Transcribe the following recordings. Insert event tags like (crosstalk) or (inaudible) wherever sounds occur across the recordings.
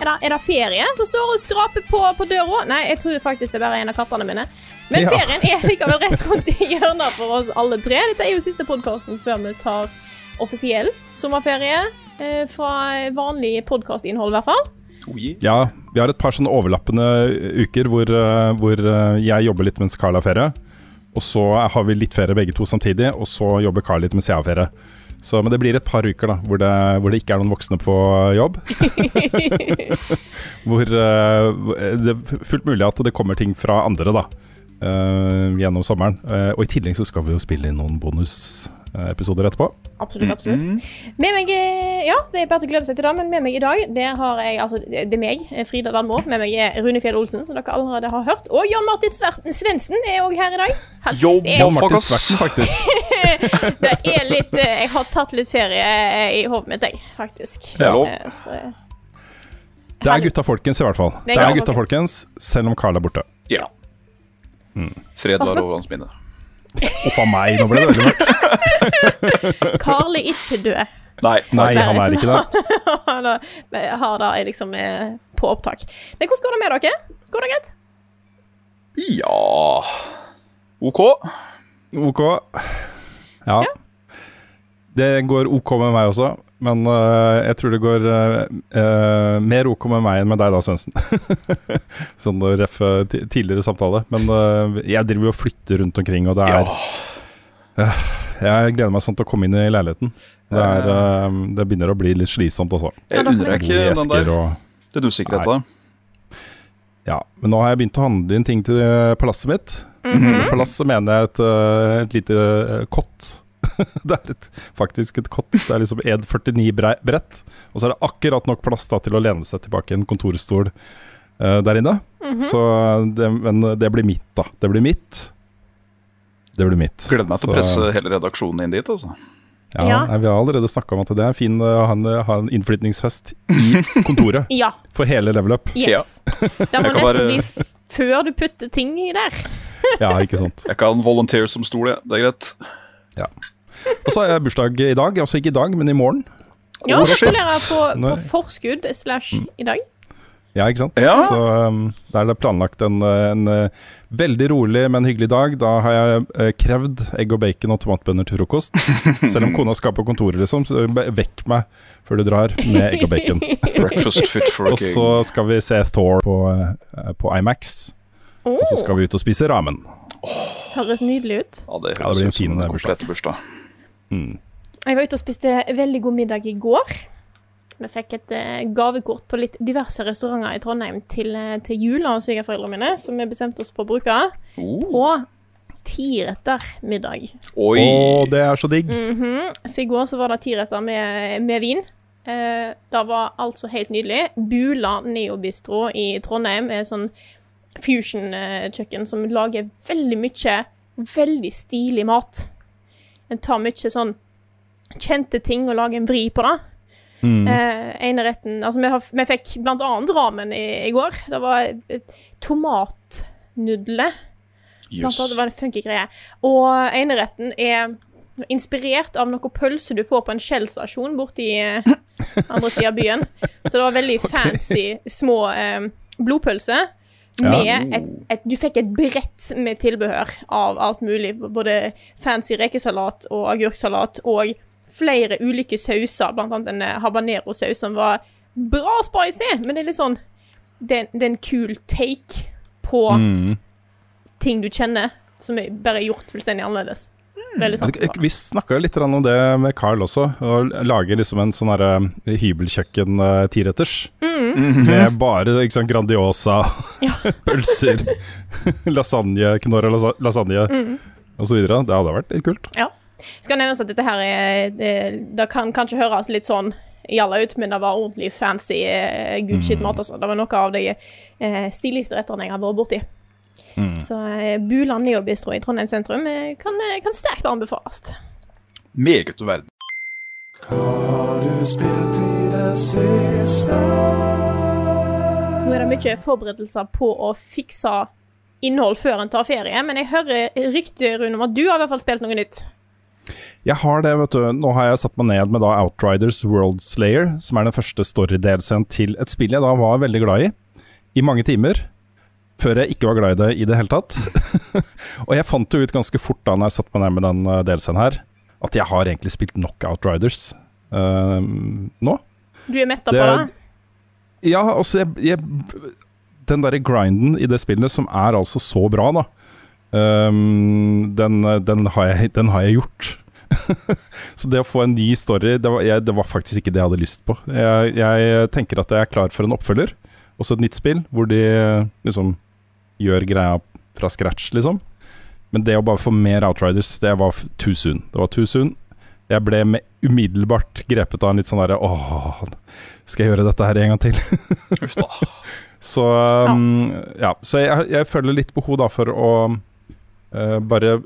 Er det, er det ferie som står og skraper på, på døra? Nei, jeg tror faktisk det er bare en av kattene mine. Men Ja. ferien er likevel rett rundt i hjørnet for oss alle tre. Dette er jo siste podkasten før vi tar offisiell sommerferie. Eh, fra vanlig podkastinnhold, i hvert fall. Ja, vi har et par sånne overlappende uker hvor, eh, hvor eh, jeg jobber litt mens Carl har ferie. Og så har vi litt ferie begge to samtidig, og så jobber Carl litt mens jeg har ferie. Så, men det blir et par uker da, hvor det, hvor det ikke er noen voksne på jobb. (laughs) hvor uh, det er fullt mulig at det kommer ting fra andre da, uh, gjennom sommeren. Uh, og i tillegg så skal vi jo spille inn noen bonusepisoder etterpå. Absolutt, absolutt. Med meg eh, Ja, det er bare til å glede seg til det, men med meg i dag, det har jeg Altså, det er meg, eh, Frida Danmo. Med meg er Rune Fjell Olsen, som dere allerede har hørt. Og Jan Martin Sverten Svendsen er òg her i dag. Han- er- Jan Martin Sverten, faktisk. (laughs) Det er litt eh, Jeg har tatt litt ferie eh, i hodet mitt, jeg, faktisk. Det er. Eh, så- Det er gutta folkens, i hvert fall. Det Det er er gutta folkens, selv om Carl er borte. Ja. Fred var over hans minne. Uff a meg, nå ble det veldig mørkt. Carl er ikke død. Nei. Nei, han er ikke det. Han (laughs) har- har det liksom eh, på opptak. Men hvordan går det med dere? Går det greit? Ja OK. Ok. Ja. Det går ok med meg også, men uh, jeg tror det går uh, mer ok med meg enn med deg da, Svendsen. (laughs) sånn ref tidligere samtale. Men jeg driver jo og flytter rundt omkring, og det er Øh, Jeg gleder meg sånn til å komme inn i leiligheten. Det, er, det begynner å bli litt slitsomt også. Jeg unner deg ikke den der. og Den usikkerheten. Ja, men nå har jeg begynt å handle inn ting til palasset mitt. Mm -hmm. Palasset mener jeg et, et lite kott. (laughs) det er et, faktisk et kott. Det er liksom 1,49 brei- bredt. Og så er det akkurat nok plass da, til å lene seg tilbake i en kontorstol uh, der inne. Så det, men det blir mitt, da. Det blir mitt. Det blir mitt. Gleder meg til å presse hele redaksjonen inn dit. altså. Ja, Ja. Nei, vi har allerede snakka om at det er fin å ha en, ha en innflytningsfest i (laughs) kontoret. Ja. For hele level up. Yes. Det må nesten bare- bli før du putter ting i der. Ja, ikke sant. Jeg kan volunteer som stol, jeg. Det er greit. Og så har jeg bursdag i dag. Altså ikke i dag, men i morgen. Ja, Oh, gratulerer på, på forskudd slash i dag. Ja, ikke sant? Ja. Så um, da er det planlagt en, uh, en uh, veldig rolig, men hyggelig dag. Da har jeg uh, krevd egg og bacon og tomatbønner til frokost. (laughs) Selv om kona skal på kontoret, liksom. Så vekk meg før du drar med egg og bacon. (laughs) Breakfast fit for a Og så skal vi se Thor på, uh, på Imax. Oh, Og så skal vi ut og spise ramen. høres nydelig ut. Ja, det Ja, det høres blir en fin, en bursdag. Jeg var ute og spiste veldig god middag i går. Vi fikk et eh, gavekort på litt diverse restauranter i Trondheim til, eh, til jul av svigerforeldrene mine, som vi bestemte oss på å bruke. Oh. På tiretter middag. Oi! Oh, det er så digg! Mhm. Så i går så var det tiretter med, med vin. Eh, det var altså helt nydelig. Bula Neobistro i Trondheim er sånn fusion-kjøkken som lager veldig mye veldig stilig mat. En tar mye sånn kjente ting og lager en vri på det. Mm. Eh, ene retten Altså, vi, har, vi fikk blant annet ramen i, i går. Det var tomatnudler. Blant annet var det funky greie. Og eneretten er inspirert av noe pølse du får på en Shell-stasjon borti eh, andre sida av byen. Så det var veldig (laughs) fancy små eh, blodpølser. Ja. Med et, et Du fikk et brett med tilbehør av alt mulig. Både fancy rekesalat og agurksalat og flere ulike sauser, blant annet en habanero-saus som var bra spicy, men det er litt sånn Det, er- det er en kul take på Mm. ting du kjenner, som er bare gjort fullstendig annerledes. Vi snakka litt om det med Carl også. Å lage liksom en sånn hybelkjøkken-tiretters. Med bare ikke sant, Grandiosa, (laughs) pølser, (laughs) lasagne, knorr og lasagne og så videre. Det hadde vært litt kult. Ja. Skal nevnes at dette her er Det, det kan kanskje høres litt sånn jalla ut, men det var ordentlig fancy eh, good shit mat. Altså. Det var noe av de eh, stiligste rettene jeg har vært borti. Så eh, Buland Bistro i Trondheim sentrum eh, kan, eh, kan sterkt anbefales. Meget siste? Nå er det mye forberedelser på å fikse innhold før en tar ferie, men jeg hører rykter rundt om at du har i hvert fall spilt noe nytt. Jeg har det, vet du. Nå har jeg satt meg ned med da Outriders World Slayer, som er den første story-delscenen til et spill jeg da var veldig glad i, i mange timer. Før jeg ikke var glad i det i det hele tatt. (laughs) og jeg fant jo ut ganske fort da når jeg satte meg ned med den uh, delscenen her, at jeg har egentlig spilt Knockout Riders uh, nå. Du er metta på det? Ja, altså jeg, jeg, Den derre grinden i det spillet som er altså så bra, da. Um, den, den, har jeg, den har jeg gjort. (laughs) så det å få en ny story, det var, jeg, det var faktisk ikke det jeg hadde lyst på. Jeg, jeg tenker at jeg er klar for en oppfølger. Også et nytt spill hvor de liksom gjør greia fra scratch, liksom. Men det å bare få mer Outriders, det var too soon. Det var too soon. Jeg ble med umiddelbart grepet av en litt sånn derre Åh, skal jeg gjøre dette her en gang til? (laughs) Uff da. Så um, ja, så jeg, jeg føler litt behov da for å uh, bare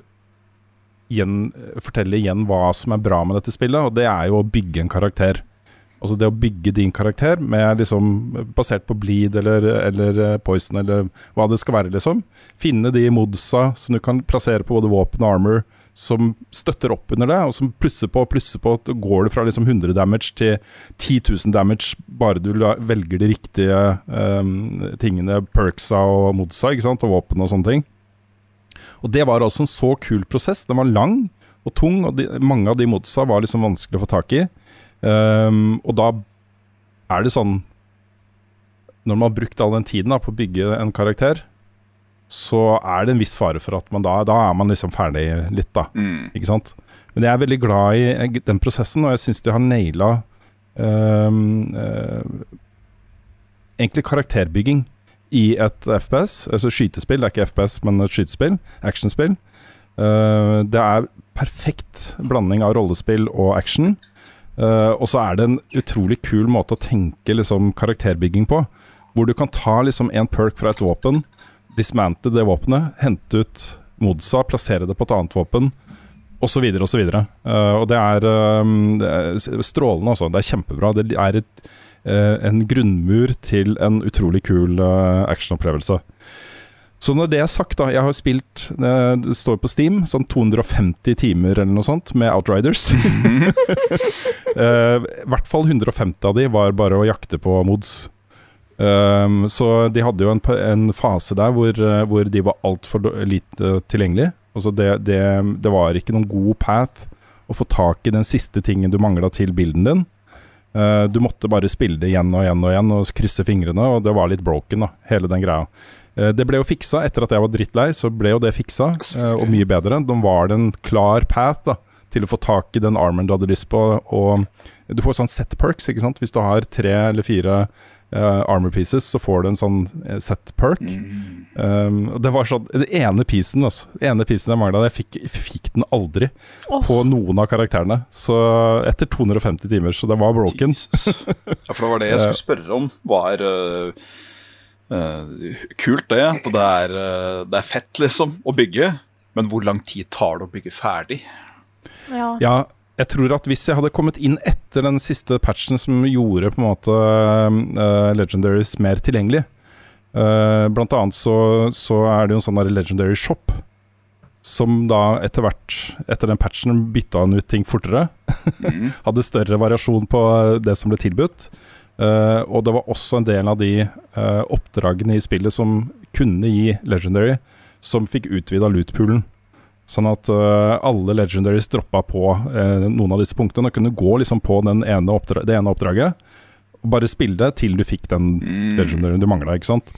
igjen, fortelle igjen hva som er bra med dette spillet, og det er jo å bygge en karakter. Altså det å bygge din karakter med liksom basert på bleed eller, eller eh, poison eller hva det skal være, liksom. Finne de modsa som du kan plassere på både våpen og armor, som støtter opp under det, og som plusser på og plusser på. at Går det fra liksom 100 damage til 10 000 damage bare du velger de riktige um, tingene, perksa og modsa, ikke sant, og våpen og sånne ting. Og det var altså en så kul prosess. Den var lang og tung, og de, mange av de modsa var liksom vanskelig å få tak i. Um, og da er det sånn Når man har brukt all den tiden da, på å bygge en karakter, så er det en viss fare for at man da Da er man liksom ferdig litt, da. Mm. Ikke sant? Men jeg er veldig glad i eh, den prosessen, og jeg syns de har naila um, uh, egentlig karakterbygging i et FPS, altså skytespill. Det er ikke FPS, men et skytespill. Actionspill. Uh, det er perfekt blanding av rollespill og action. Eh, og så er det en utrolig kul måte å tenke liksom, karakterbygging på. Hvor du kan ta liksom en perk fra et våpen, dismantle det våpenet, hente ut modsa, plassere det på et annet våpen, osv. osv. Uh, og det er, um, det er strålende, altså. Det er kjempebra. Det er et, uh, en grunnmur til en utrolig kul uh, actionopplevelse. Så når det er sagt, da Jeg har spilt eh, Det står på Steam sånn 250 timer eller noe sånt med Outriders. uh, (laughs) I hvert fall 150 av de var bare å jakte på mods. Um, så de hadde jo en, en fase der hvor, eh, hvor de var altfor lite tilgjengelige. Altså det, det, det var ikke noen god path å få tak i den siste tingen du mangla til bilden din. Uh, du måtte bare spille det igjen og igjen og igjen og krysse fingrene, og det var litt broken, da, hele den greia. Eh, det ble jo fiksa etter at jeg var drittlei, så ble jo det fiksa, eh, og mye bedre. Da var det en klar path da, til å få tak i den armoren du hadde lyst på, og du får sånn set perks, ikke sant. Hvis du har tre eller fire uh, armor pieces, så får du en sånn set perk. Um, og det var sånn Den ene piecen, altså. Den ene piecen jeg mangla, jeg fikk, fikk den aldri oh. på noen av karakterene. Så etter 250 timer, så det var broken. (laughs) Ja, for det var det jeg skulle spørre om. Var øh, kult det? At det er, øh, det er fett, liksom, å bygge. Men hvor lang tid tar det å bygge ferdig? Ja. Ja, jeg tror at hvis jeg hadde kommet inn etter den siste patchen som gjorde på en måte uh, Legendaries mer tilgjengelig uh, Blant annet så, så er det jo en sånn Legendary Shop som da etter hvert, etter den patchen, bytta han ut ting fortere. (laughs) Hadde større variasjon på det som ble tilbudt. Eh, og det var også en del av de uh, oppdragene i spillet som kunne gi Legendary, som fikk utvida lootpoolen. Sånn at uh, alle Legendaries droppa på noen av disse punktene og kunne gå liksom på den ene det ene oppdraget. Og bare spille det til du fikk den Legendaryen du mangla, ikke sant.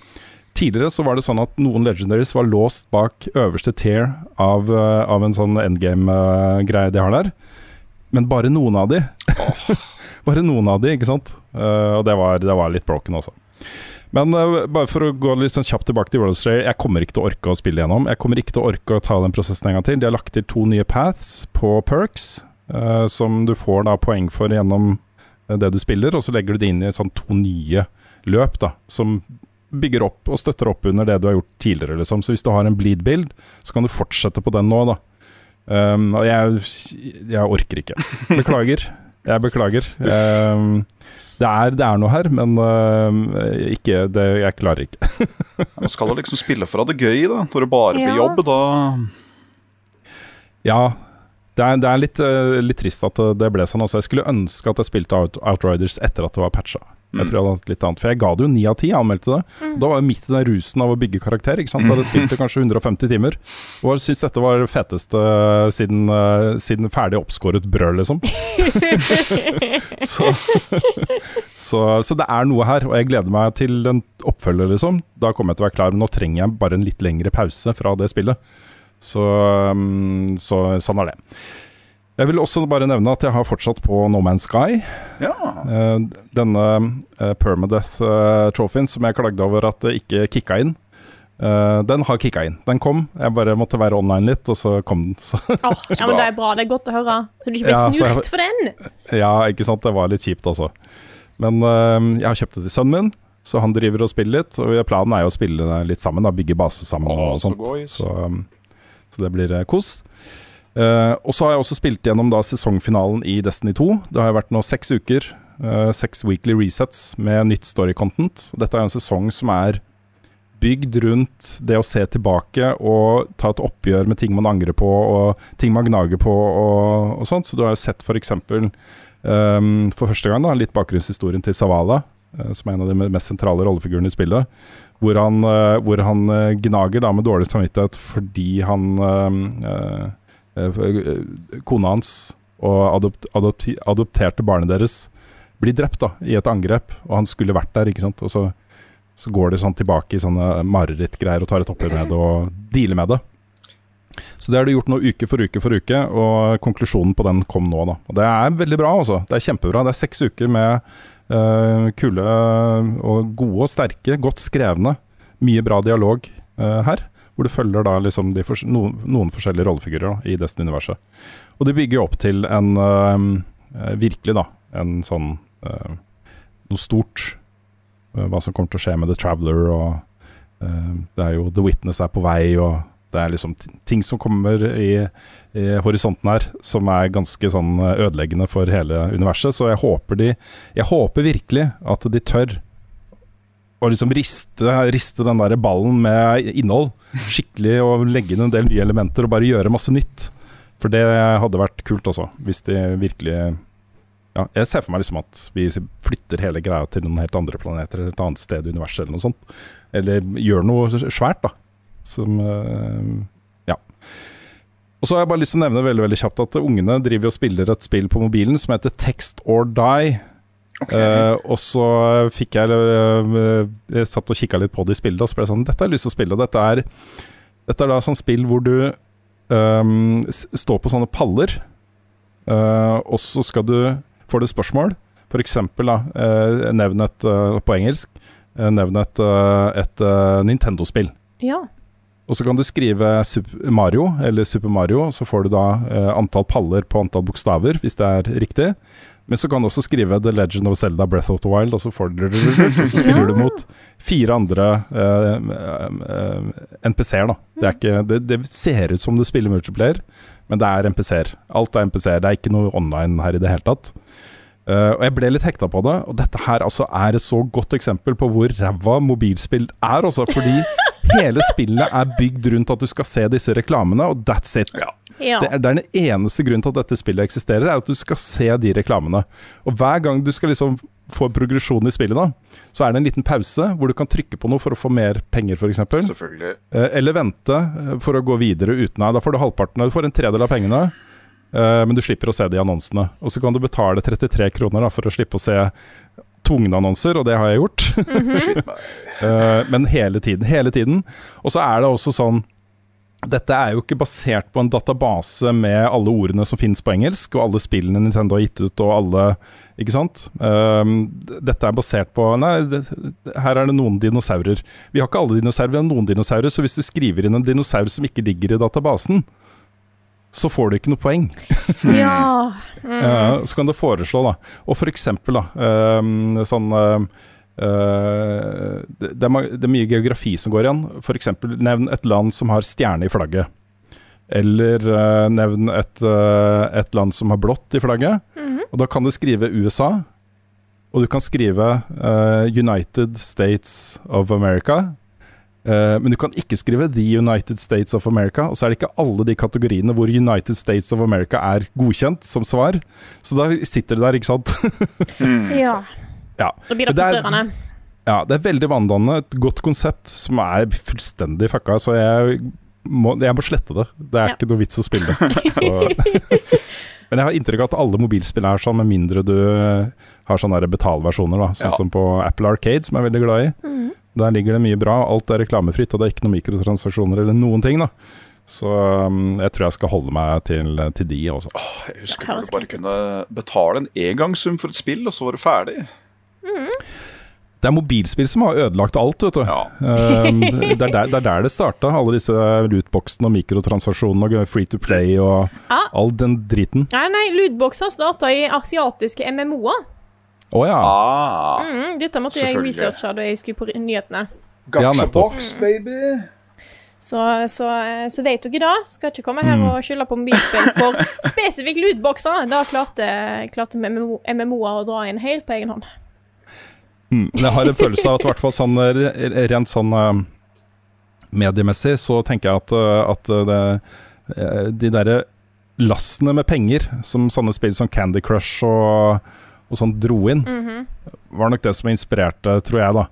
tidligere så var det sånn at noen legendaries var låst bak øverste tier av, av en sånn endgame-greie de har der. Men bare noen av de. Bare noen av de, ikke sant. Uh, og det var, det var litt broken også. Men uh, bare for å gå litt sånn kjapt tilbake til World Slayer, jeg kommer ikke til å orke å spille gjennom. Jeg kommer ikke til å orke å ta den prosessen en gang til. De har lagt til to nye paths på perks, uh, som du får da poeng for gjennom det du spiller, og så legger du det inn i sånn to nye løp, da, som bygger opp og støtter opp under det du har gjort tidligere, liksom. Så hvis du har en bleed-bild, så kan du fortsette på den nå, da. Um, og jeg, jeg orker ikke. Beklager. Jeg beklager. Um, det, er, det er, noe her, men uh, ikke, det, jeg klarer ikke. (laughs) Man skal jo liksom spille for å ha det gøy, da. Når det bare blir ja. jobb, da Ja. Det er, det er litt, uh, litt, trist at det ble sånn. Også. Jeg skulle ønske at jeg spilte Out Outriders etter at det var patcha. Jeg mm. tror jeg hadde hatt litt annet For jeg ga det jo ni av ti, anmeldte det. Mm. Da var jeg midt i den rusen av å bygge karakter. Ikke sant? Da hadde jeg spilt det kanskje 150 timer. Og jeg syntes dette var det feteste siden, uh, siden ferdig oppskåret brød, liksom. (laughs) så, så, så, det er noe her, og jeg gleder meg til en oppfølger, liksom. Da kommer jeg til å være klar. Men nå trenger jeg bare en litt lengre pause fra det spillet. Så, um, så sånn er det. Jeg vil også bare nevne at jeg har fortsatt på No Man's Sky. Ja. Uh, denne uh, Permadeath-trofeen uh, som jeg klagde over at det ikke kicka inn. Uh, den har kicka inn. Den kom. Jeg bare måtte være online litt, og så kom den. Så. Oh, ja, (laughs) men Det er bra. Det er godt å høre. Så du ikke blir ja, snurt jeg, for den. Ja, ikke sant. Det var litt kjipt, altså. Men jeg har kjøpt det til sønnen min, så han driver og spiller litt. Og planen er jo å spille litt sammen, da, bygge base sammen oh, og sånt. Så, um, så det blir kos. Uh, og så har jeg også spilt gjennom da sesongfinalen i Destiny 2. Det har vært nå seks uker, uh, seks weekly resets med nytt story content. Dette er en sesong som er bygd rundt det å se tilbake og ta et oppgjør med ting man angrer på og ting man gnager på og, og sånt. Så du har jo sett f.eks. Um, ehm, for første gang da, litt bakgrunnshistorien til Savala, uh, som er en av de mest sentrale rollefigurene i spillet. Hvor han, hvor han gnager da med dårlig samvittighet fordi han Eh, eh, kona hans og adopt, adopti, adopterte barnet deres blir drept da, i et angrep, og han skulle vært der. ikke sant? Og så, så går de sånn tilbake i sånne marerittgreier og tar et oppgjør med det og dealer med det. Så det har de gjort nå uke for uke for uke, og konklusjonen på den kom nå. da. Og Det er veldig bra, altså. Det er kjempebra. Det er seks uker med uh, kule og gode og sterke, godt skrevne, mye bra dialog uh, her. Hvor du følger da liksom for, noen, noen, forskjellige rollefigurer i Destiny-universet. Og de bygger opp til en uh, Virkelig, da. En sånn uh, Noe stort. Uh, hva som kommer til å skje med The Traveler, og det er jo The Witness er på vei, og det er liksom ting som kommer i, i, horisonten her som er ganske sånn ødeleggende for hele universet. Så jeg håper de Jeg håper virkelig at de tør å liksom riste, riste, den der ballen med innhold skikkelig og legge inn en del nye elementer og bare gjøre masse nytt. For det hadde vært kult også, hvis de virkelig Ja, jeg ser for meg liksom at vi flytter hele greia til noen helt andre planeter, et annet sted i universet eller noe sånt. Eller gjør noe svært, da. Som uh, Ja. Og så har jeg bare lyst til å nevne veldig veldig kjapt at ungene driver og spiller et spill på mobilen som heter Text or Die. Okay. Uh, og så fikk jeg uh, Jeg satt og kikka litt på det i spillet, og så ble jeg sånn Dette har jeg lyst til å spille. Dette er, dette er da sånn spill hvor du um, står på sånne paller, uh, og så skal du Får du spørsmål, eksempel da, nevn et På engelsk, nevn et, et Nintendo-spill. Ja. Og så kan du skrive Super Mario, eller Super Mario, så får du da antall paller på antall bokstaver, hvis det er riktig. Men så kan du også skrive The Legend of Zelda Breath of the Wild, og så, får du, og så spiller du mot fire andre uh, uh, uh, NPC-er. da. Det, ikke, det, det, ser ut som du spiller multiplayer, men det er NPC-er. Alt er NPC-er. Det er ikke noe online her i det hele tatt. Uh, og jeg ble litt hekta på det, og dette her altså er et så godt eksempel på hvor ræva mobilspill er, altså. Fordi hele spillet er bygd rundt at du skal se disse reklamene, og that's it. Ja. Ja. Det, er, det, er, den eneste grunnen til at dette spillet eksisterer, er at du skal se de reklamene. Og hver gang du skal liksom få progresjon i spillet, da, så er det en liten pause hvor du kan trykke på noe for å få mer penger, f.eks. Eh, eller vente eh, for å gå videre uten deg. da får du halvparten. Du får en tredel av pengene, eh, men du slipper å se de annonsene. Og så kan du betale 33 kroner da, for å slippe å se tvungne annonser, og det har jeg gjort. Meg. (laughs) Eh, men hele tiden, hele tiden. Og så er det også sånn Dette er jo ikke basert på en database med alle ordene som finnes på engelsk, og alle spillene Nintendo har gitt ut, og alle Ikke sant? Um, dette er basert på Nei, det, her er det noen dinosaurer. Vi har ikke alle dinosaurer, vi har noen dinosaurer, så hvis du skriver inn en dinosaur som ikke ligger i databasen, så får du ikke noe poeng. (laughs) Ja. Mm. så kan du foreslå, da. Og for eksempel, da. ehm, sånn eh, det, det, er, mye geografi som går igjen. For eksempel nevn et land som har stjerne i flagget. Eller eh, nevn et, eh, et land som har blått i flagget. Og da kan du skrive USA. Og du kan skrive uh, United States of America. Eh, men du kan ikke skrive The United States of America. Og så er det ikke alle de kategoriene hvor United States of America er godkjent som svar. Så da sitter det der, ikke sant. (laughs) ja. ja. Da blir det er- forstyrrende. Ja, det er veldig vanndannende. Et godt konsept som er fullstendig fucka, så jeg må, jeg må slette det. Det er Ja. ikke noe vits å spille (laughs) det. (laughs) Men jeg har inntrykk av at alle mobilspill er sånn, med mindre du har sånne betalversjoner, da. Sånn Ja. som på Apple Arcade, som jeg er veldig glad i. Mhm. Der ligger det mye bra. Alt er reklamefritt, og det er ikke noen mikrotransaksjoner eller noen ting, da. Så um, jeg tror jeg skal holde meg til, til de også. Jeg husker du bare kunne betale en engangssum for et spill, og så var du ferdig. Det er mobilspill som har ødelagt alt, vet du. Ja. Um, (laughs) det, er der, det er der det starta, alle disse lootboxene og mikrotransaksjonene og free to play og Ja. all den driten. Nei, nei, lootboxer starta i asiatiske MMO-er. Å ja. Ah, Mm, dette måtte jeg researche da jeg skulle på nyhetene. Ja, box, baby. Så, så, så vet dere da. Skal ikke komme her og skylde på mobilspill for (laughs) spesifikt lootboxer. Da klarte, klarte MMO MMO-er å dra inn helt på egen hånd. Mm. Men jeg har en følelse av at i hvert fall sånn eh, rent sånn eh, mediemessig, så tenker jeg at, eh, at eh, det, eh, de derre lastene med penger som sånne spill som Candy Crush og, og sånn dro inn, Mhm. var nok det som inspirerte, tror jeg, da.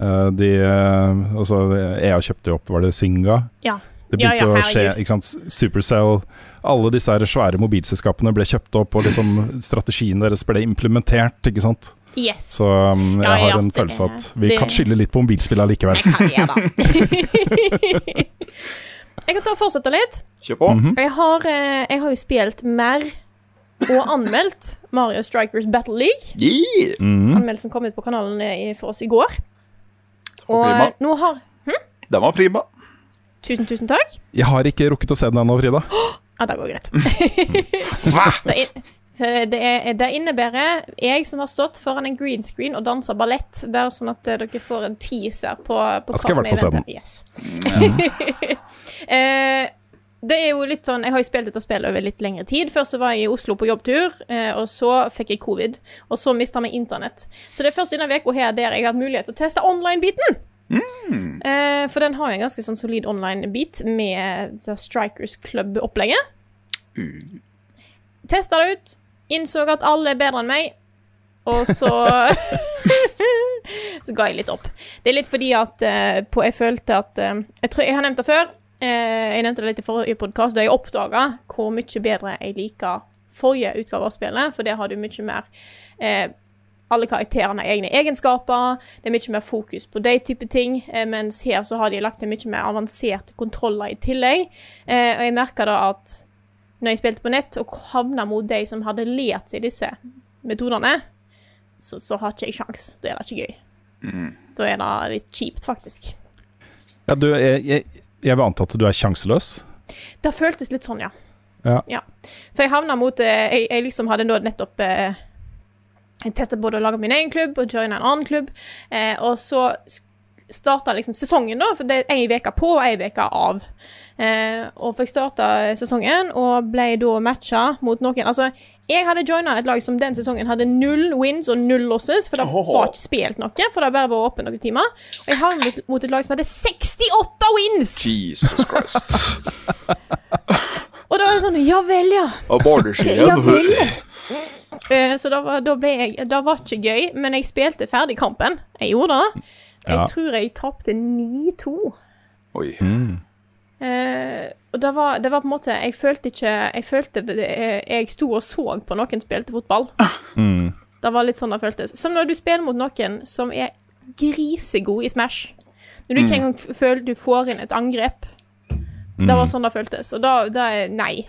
Eh, de eh, Altså, EA kjøpte jo opp, var det Synga? Ja. Det begynte ja, å skje, ikke sant. Supercell, alle disse her svære mobilselskapene ble kjøpt opp, og liksom strategien deres ble implementert, ikke sant. Yes. Så um, jeg Ja, ja, har en følelse av at vi det- kan skylde litt på mobilspill allikevel. Jeg kan gjøre det. (laughs) jeg kan ta og fortsette litt. Kjør på. Mhm. Jeg har, eh, jeg har jo spilt mer og anmeldt Mario Strikers Battle League. Yeah. Mm. Anmeldelsen kom ut på kanalen i- for oss i går. Og prima. eh, nå har Den var prima. Tusen, tusen takk. Jeg har ikke rukket å se den ennå, Frida. (gasps) Ja, det går greit. (laughs) det, in det, er, det innebærer jeg som har stått foran en green screen og dansa ballett, Det er sånn at eh, dere får en teaser på, på hva hvert som se er hvert eventet. Yes. (laughs) eh, det er jo litt sånn Jeg har jo spilt dette spillet over litt lengre tid. Først så var jeg i Oslo på jobbtur, eh, og så fikk jeg covid. Og så mista vi internett. Så det er først denne uka her der jeg har hatt mulighet til å teste online-biten. Mm. for den har jo en ganske sånn solid online-bit med The Strikers Club-opplegget. Testa det ut, innså at alle er bedre enn meg, og så (laughs) (laughs) Så ga jeg litt opp. Det er litt fordi at eh, på, jeg følte at eh, Jeg tror jeg har nevnt det før. Eh, jeg nevnte det litt i forrige podkast, da jeg oppdaga hvor mye bedre jeg liker forrige utgave av spillet, for der har du mye mer eh, alle karakterene har egne egenskaper, det er mye mer fokus på de type ting, eh, mens her så har de lagt til mye mer avanserte kontroller i tillegg. Eh, og jeg merka da at når jeg spilte på nett og havna mot de som hadde lært seg disse metodene, så, så har ikke jeg sjans. Da er det ikke gøy. Da er det litt kjipt, faktisk. Ja, du, jeg, jeg, jeg vil anta at du er sjanseløs. Det føltes litt sånn, ja. Ja. For jeg havna mot eh, jeg, jeg liksom hadde nettopp eh, Jeg testet både å lage min egen klubb og joine en annen klubb. Eh, og så starta liksom sesongen, da. For det er ei uke på og ei uke av. Eh, og fikk starta sesongen og ble da matcha mot noen Altså, jeg hadde joina et lag som den sesongen hadde null wins og null losses, for det var ikke spilt noe, for det bare var åpent noen timer. Og jeg havnet mot, mot et lag som hadde 68 wins! Jesus Christ. Og da var det sånn Ja vel, ja. Ja vel. (laughs) Eh, Så da var, da ble jeg Det var ikke gøy, men jeg spilte ferdig kampen. Jeg gjorde det. Jeg Ja. tror jeg tapte 9-2. Oi. Eh, og det var, det var på en måte Jeg følte ikke Jeg følte det, jeg sto og så på noen spilte fotball. Mm. Det var litt sånn det føltes. Som når du spiller mot noen som er grisegod i Smash. Når du ikke engang føler du får inn et angrep. Det var sånn det føltes. Og da, da er nei.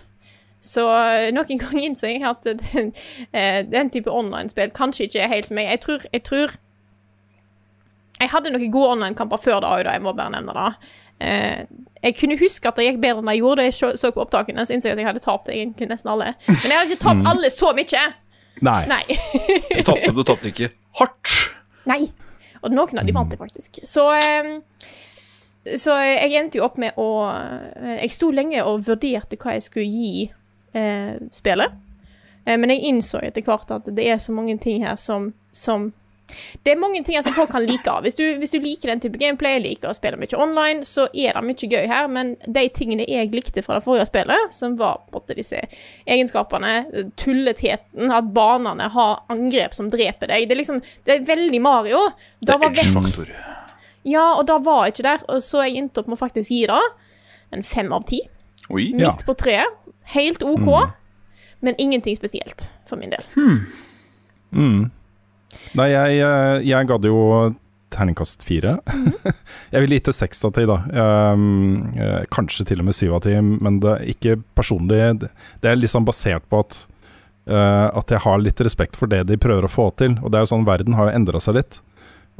Så eh, noen (laughs) ganger innså jeg at den, eh, den type online-spill kanskje ikke er helt for meg. Jeg tror Jeg, tror jeg hadde noen gode online-kamper før det òg. Jeg må bare nevne det. Eh, jeg kunne huske at det gikk bedre enn jeg gjorde. Da jeg så, på opptakene, så innså jeg at jeg hadde tapt egentlig nesten alle. Men jeg hadde ikke tapt alle så mye! Nei. Nei. Du tapte, du tapte ikke hardt. Nei. Og noen av de vant jeg faktisk. Så eh, Så jeg endte jo opp med å eh, Jeg sto lenge og vurderte hva jeg skulle gi eh, spillet. Men jeg innså etter hvert at det er så mange ting her som, som det er mange ting som folk kan like av. Hvis du, hvis du liker den type gameplay, liker å spille mye online, så er det mye gøy her, men de tingene jeg likte fra det forrige spillet, som var på en måte disse egenskapene, tulletheten, at banene har angrep som dreper deg Det er liksom Det er veldig Mario. Da var vekk Edge-faktor. Ja, og da var jeg ikke der, og så jeg endte opp med å faktisk gi det en fem av ti. Oi. Ja. Midt på treet. Helt OK, men ingenting spesielt for min del. Hmm. Mm. Nei, jeg, eh, jeg det jo terningkast fire. (laughs) jeg vil gitt det seks av ti, da. Um, kanskje til og med syv av ti, men det er ikke personlig Det er liksom basert på at uh, At jeg har litt respekt for det de prøver å få til. Og det er jo sånn, Verden har jo endra seg litt.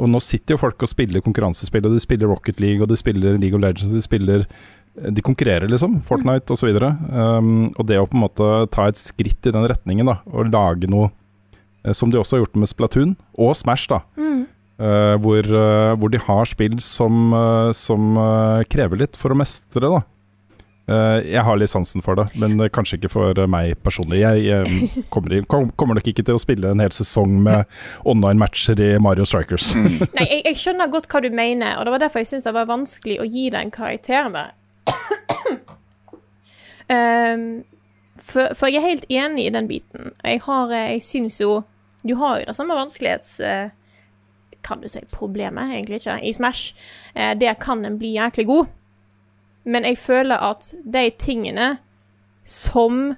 Og nå sitter jo folk og spiller konkurransespill, og de spiller Rocket League, og de spiller League of Legends, de spiller De konkurrerer, liksom. Fortnite osv. Um, og det å på en måte ta et skritt i den retningen, da, og lage noe som de også har gjort med Splatoon, og Smash, da. eh, hvor, uh, hvor de har spill som, uh, som eh, krever litt for å mestre, da. Eh, jeg har litt sansen for det, men eh, kanskje ikke for eh, meg personlig. Jeg jeg kommer, i, kom, kommer nok ikke til å spille en hel sesong med (laughs) online-matcher i Mario Strikers. (laughs) Nei, jeg, jeg skjønner godt hva du mener, og det var derfor jeg syntes det var vanskelig å gi deg en karakter med. um, (coughs) for, for jeg er helt enig i den biten. Jeg har eh, Jeg syns jo Du har jo det samme vanskelighets... eh, kan du si problemet, egentlig ikke, i Smash. Eh, der kan en bli jæklig god. Men jeg føler at de tingene som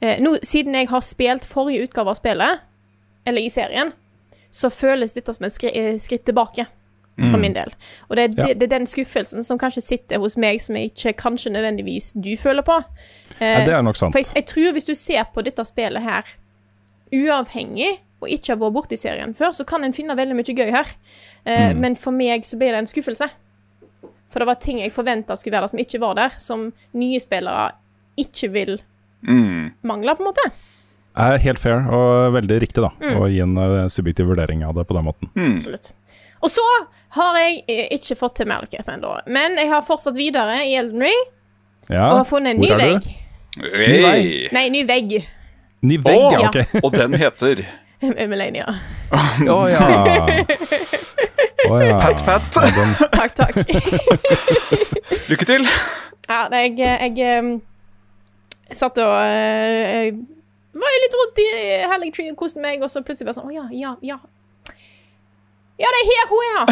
eh, Nå, siden jeg har spilt forrige utgave av spillet, eller i serien, så føles dette som et skri skritt tilbake. For min del. Og det er, Ja. det, det er den skuffelsen som kanskje sitter hos meg, som jeg ikke kanskje nødvendigvis du føler på. Eh, Ja, det er nok sant. for jeg, jeg tror hvis du ser på dette spillet her uavhengig, og ikke har vært borti serien før, så kan en finne veldig mye gøy her. Eh, Men for meg så ble det en skuffelse. For det var ting jeg forventa skulle være der, som ikke var der. Som nye spillere ikke vil Mm. mangle, på en måte. Er helt fair og veldig riktig, da. Å gi en eh, subjektiv vurdering av det på den måten. Absolutt. Og så har jeg eh, ikke fått til Malekith ennå, men jeg har fortsatt videre i Elden Ring Ja, og har funnet en ny hvor vegg. Hey. Nei, ny vegg. Ny vegg, oh, ja, Okay. ok. Og den heter (laughs) Melania. (laughs) Å ja. Oh, ja. Pat Pat. Ja, Takk, takk. (laughs) Lykke til. Ja, det- jeg, jeg, em, satt og eh, jeg var litt rundt i Hellig Tree og koste meg, og så plutselig bare sånn Å ja, ja, ja. Ja, det er her hun er, ja.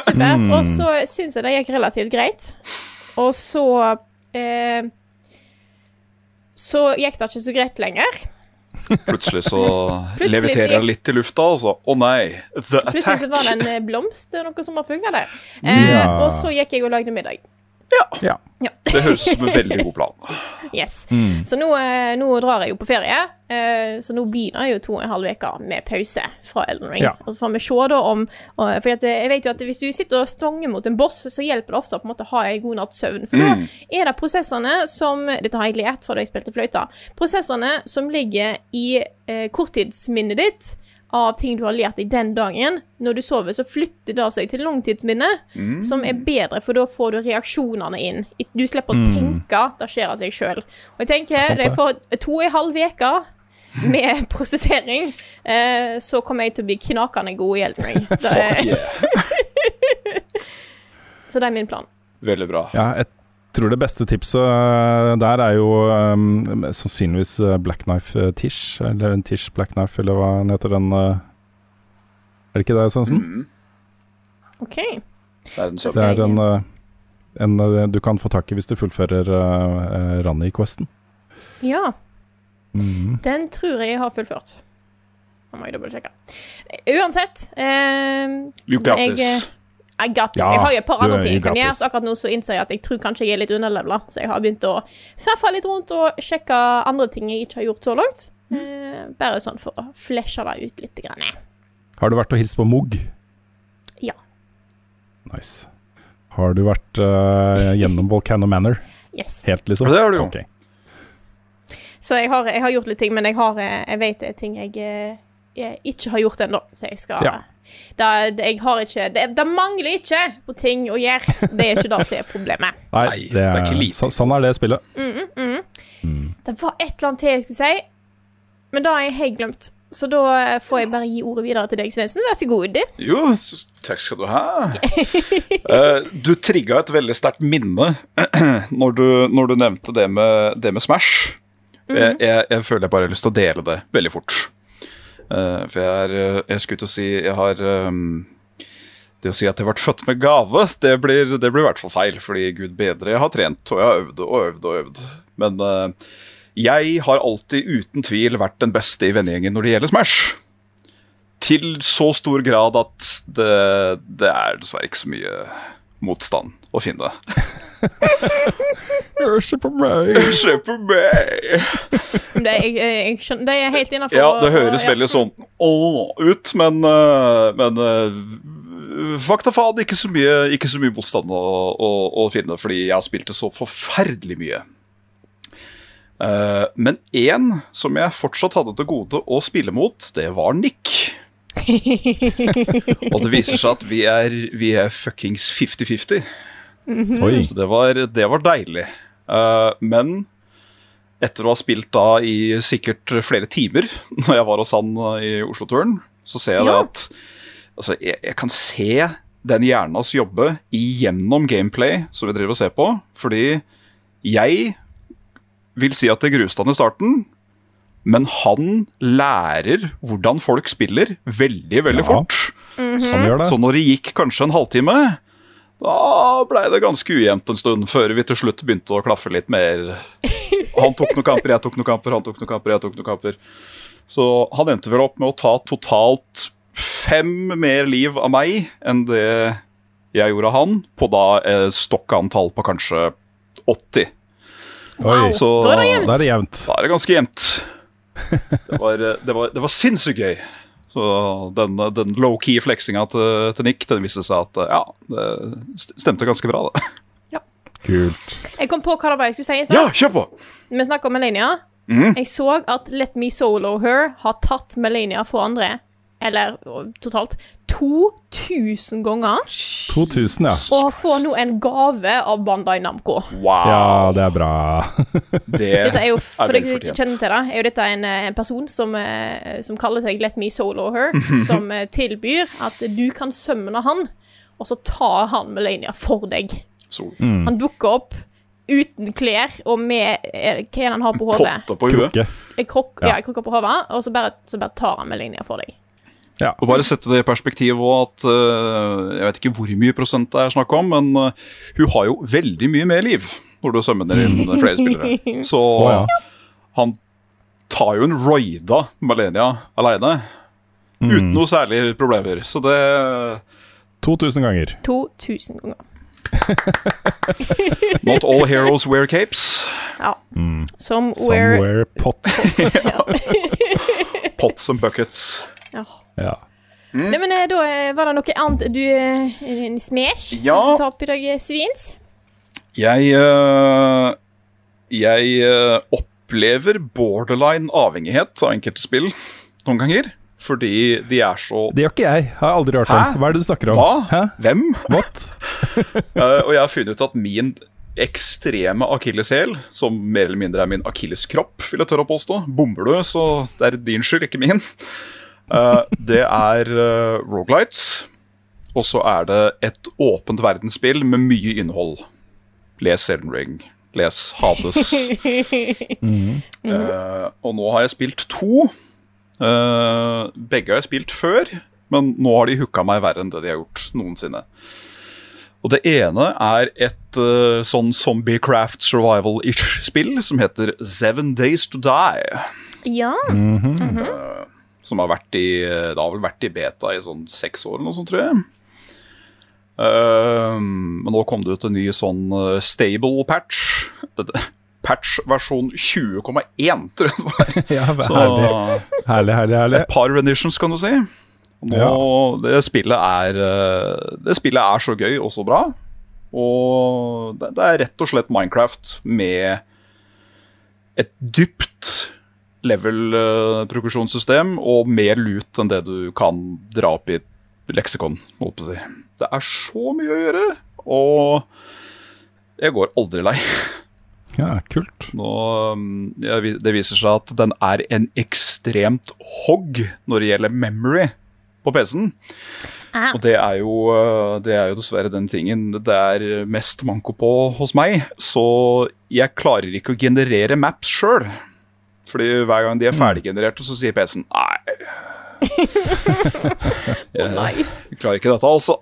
supert. supert. Og så syns jeg det gikk relativt greit. Og så eh, Så gikk det ikke så greit lenger. Plutselig så (laughs) Plutselig leviterer jeg litt i lufta, og så Å nei, the Plutselig attack. så var det en eh, blomst, noe som var fugla der. Eh, Ja. Og så gikk jeg og lagde middag. Ja. Det høres ut som en veldig god plan. (laughs) Yes. Så nå, eh, nå drar jeg jo på ferie, eh, så nå begynner jeg jo to og en halv uke med pause fra Elden Ring. Ja. Og så får vi se da om For eh, jeg vet jo at hvis du sitter og stonger mot en boss, så hjelper det ofte å på en måte ha en god natts søvn. For da er det prosessene som Dette har jeg lært fra da jeg spilte fløyta. Prosessene som ligger i korttidsminnet ditt av ting du har lært i den dagen. Når du sover, så flytter det seg til langtidsminnet, som er bedre, for da får du reaksjonene inn. Du slipper å tenke, det skjer av seg sjøl. Og jeg tenker, Sant det er for to og en halv uke med (laughs) prosessering, eh, så kommer jeg til å bli knakende god i Elden Ring. Er, så det er min plan. Veldig bra. ja, jeg tror det beste tipset eh, der er jo um, sannsynligvis eh, Black Knife Tish, eller en Tish Black Knife, eller hva den heter den Er det ikke det, Svendsen? Mm. OK. Det er en Det er en, en eh, du kan få tak i hvis du fullfører uh, Rani-questen. Ja, Mm. den tror jeg jeg har fullført. Nå må jeg dobbeltsjekke. Uansett eh, You got jeg, this. Ja, jeg har jo et par andre ting jeg kan gjøre, så akkurat nå så innser jeg at jeg tror kanskje jeg er litt underlevela, så jeg har begynt å feffe litt rundt og sjekke andre ting jeg ikke har gjort så langt. Eh, bare sånn for å flesje det ut litt. Grann. Har du vært og hilst på Mugg? Ja. Nice. Har du vært uh, gjennom Volcano Manor? Yes. Helt, liksom? Det har du jo. Okay. Så jeg har, jeg har gjort litt ting, men jeg, har, eh, jeg vet det er ting jeg, jeg ikke har gjort ennå, så jeg skal Ja. da, jeg har ikke det, det mangler ikke på ting å gjøre. Det er ikke det som er problemet. (laughs) Nei, det det det er er, ikke lite. så, sånn er det spillet. Det var et eller annet til jeg skulle si, men da har jeg helt glemt. Så da får jeg bare gi ordet videre til deg, Svendsen. Vær så god. Jo, takk skal du ha. (laughs) Eh, du trigga et veldig sterkt minne (clears throat) når du, når du nevnte det med, det med Smash. jeg, jeg, jeg føler jeg bare har lyst til å dele det veldig fort. Eh, for jeg er eh, Jeg skulle til å si Jeg har um, Det å si at jeg ble født med gave, det blir i hvert fall feil. Fordi gud bedre, jeg har trent, og jeg har øvd og øvd og øvd. Men uh, jeg har alltid uten tvil vært den beste i vennegjengen når det gjelder Smash til så stor grad at det, det er dessverre ikke så mye motstand å finne. Se på meg! Se på meg! Det, jeg, jeg skjønner, det er helt innafor. Ja, det høres veldig sånn åh ut, men, øh, men øh, Fakta faen, ikke så mye, ikke så mye motstand å, å, å finne, fordi jeg har spilt det så forferdelig mye. Eh, men én som jeg fortsatt hadde til gode å spille mot, det var Nick. (laughs) Og det viser seg at vi er, vi er fuckings 50-50. Oi. Så det var, det var deilig. Uh, men etter å ha spilt da i sikkert flere timer, (laughs) når jeg var hos han eh, i Oslo-turen, så ser jeg Ja. at altså, jeg, jeg kan se den hjernen hans jobbe igjennom gameplay som vi driver og ser på. Fordi jeg vil si at det gruste han i starten, men han lærer hvordan folk spiller veldig, veldig Ja. fort. Mm -hmm. Så når det gikk kanskje en halvtime, da blei det ganske ujevnt en stund, før vi til slutt begynte å klaffe litt mer. Han tok noen kamper, jeg tok noen kamper, han tok noen kamper, jeg tok noen kamper. Så han endte vel opp med å ta totalt fem mer liv av meg enn det jeg gjorde av han, på da eh, stokkantall på kanskje 80. Oi. Wow. Så. Da er det jevnt. da er det ganske jevnt. Det var, eh, det var, det var sinnssykt gøy. Så den, den low-key fleksinga til, til Nick den viste seg at eh, ja, det stemte ganske bra, det. Kult. Jeg kom på hva det var jeg skulle si i stad. Ja, kjør på! Vi snakker om Melania. Mm. Jeg så at Let Me Solo Her har tatt Melania for andre, eller totalt 2000 ganger, 2000, ja. og får nå en gave av Bandai Namco. Wow. Ja, det er bra. (laughs) det Dette er jo, for dere ikke fortjent. kjenner til det, er jo dette en, eh, en person som, eh, som kaller seg Let Me Solo Her, (laughs) som eh, tilbyr at du kan sømne han, og så tar han Melania for deg. Mm. Han dukker opp uten klær og med Hva er det han har på hodet? Krokke. Krok, Ja. ja. en krukke på hodet, og så bare, så bare tar han Melania for deg. Ja. Og bare sette det i perspektiv og at eh, Jeg vet ikke hvor mye prosent det er snakk om, men eh, hun har jo veldig mye mer liv når du sømmer inn (laughs) flere spillere. Så oh, ja. han tar jo en roida Malenia aleine. Mm. Uten noe særlig problemer. Så det 2000 ganger. 2000 ganger. (laughs) Not all heroes wear capes. Ja. Mm. Some wear Some wear pots. (laughs) Pots and buckets. ja. Ja. Nei, men eh, da eh, var det noe annet du eh, En smash Ja. du ta opp i dag, Svins? Jeg eh, Jeg eh, opplever borderline avhengighet av enkelte spill noen ganger. Fordi de er så Det gjør ikke jeg. Har aldri hørt Hæ? om. Hva er det du snakker om? Hva? Hæ? Hvem? What? uh, (laughs) og jeg har funnet ut at min ekstreme akilleshæl, som mer eller mindre er min akilleskropp, vil jeg tørre å påstå, bomber du, så det er din skyld, ikke min. Eh, det er uh, Rogalights. Og så er det et åpent verdensspill med mye innhold. Les Elden Ring. Les Hades. (laughs) Eh, og nå har jeg spilt to. Uh, begge har jeg spilt før, men nå har de hooka meg verre enn det de har gjort noensinne. Og det ene er et uh, sånn zombiecraft survival-ish spill som heter Seven Days To Die. Ja. Som har vært i Det har vel vært i beta i sånn seks år eller noe sånt, tror jeg. Eh, men nå kom det ut en ny sånn eh, stable patch. Patch versjon 20,1, tror jeg det var. (laughs) Ja, Så herlig. herlig, herlig, herlig. et par renditions, kan du si. Og ja. det, spillet er, eh, det spillet er så gøy og så bra. Og det, det er rett og slett Minecraft med et dypt level-progresjonssystem og mer lut enn det du kan dra opp i leksikon. Holdt på å si. Det er så mye å gjøre, og jeg går aldri lei. Ja, kult. Nå, ja, det viser seg at den er en ekstremt hogg når det gjelder memory på PC-en. Ah. Og det er, jo, uh, det er jo dessverre den tingen det er mest manko på hos meg. Så jeg klarer ikke å generere maps sjøl. Fordi hver gang de er ferdiggenererte, så sier PC-en nei. (laughs) jeg, jeg klarer ikke dette, altså.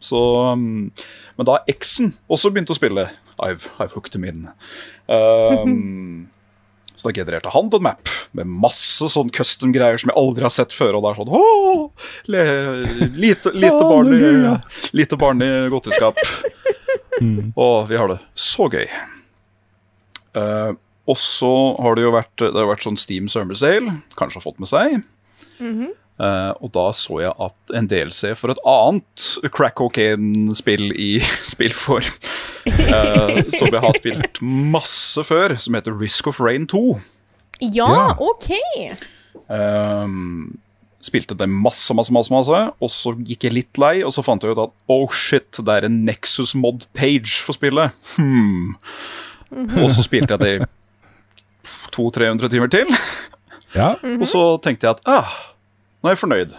Så, um, men da X-en også begynte å spille. I've, I've hooked him in. Um, (laughs) så da genererte han en map med masse sånn custom-greier som jeg aldri har sett før. Og det er sånn Åh, le, lite, (laughs) lite, barn i, lite barn i godteskap. Og vi har det så gøy. Uh, og så har det jo vært, det har vært sånn Steam Summer Sale, kanskje har fått med seg. Eh, og da så jeg at en DLC for et annet crack cocaine-spill i (laughs) spillform, uh, som jeg har spilt masse før, som heter Risk of Rain 2. Ja, Ja. OK. Uh, spilte det masse, masse, masse, masse, og så gikk jeg litt lei, og så fant jeg ut at oh shit, det er en Nexus mod page for spillet. Hmm. Og så spilte jeg det 200-300 timer til. Ja. Og så tenkte jeg at ah, nå er jeg fornøyd.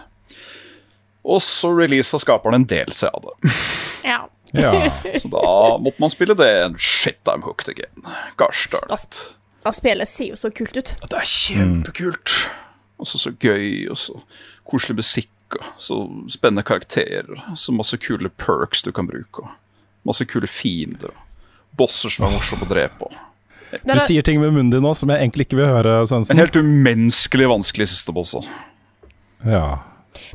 Og så releasa skaperen en DLC av det. Ja. ja. Så da måtte man spille det. Shit, I'm hooked again. Gosh darn Da, it. spillet ser jo så kult ut. Det er kjempekult. Og så så gøy, og så koselig musikk, og så spennende karakterer. Så masse kule perks du kan bruke, og masse kule fiender. Bosser som er morsomme å drepe. og Du er, sier ting med munnen din nå som jeg egentlig ikke vil høre, En helt umenneskelig vanskelig siste boss. også. Ja.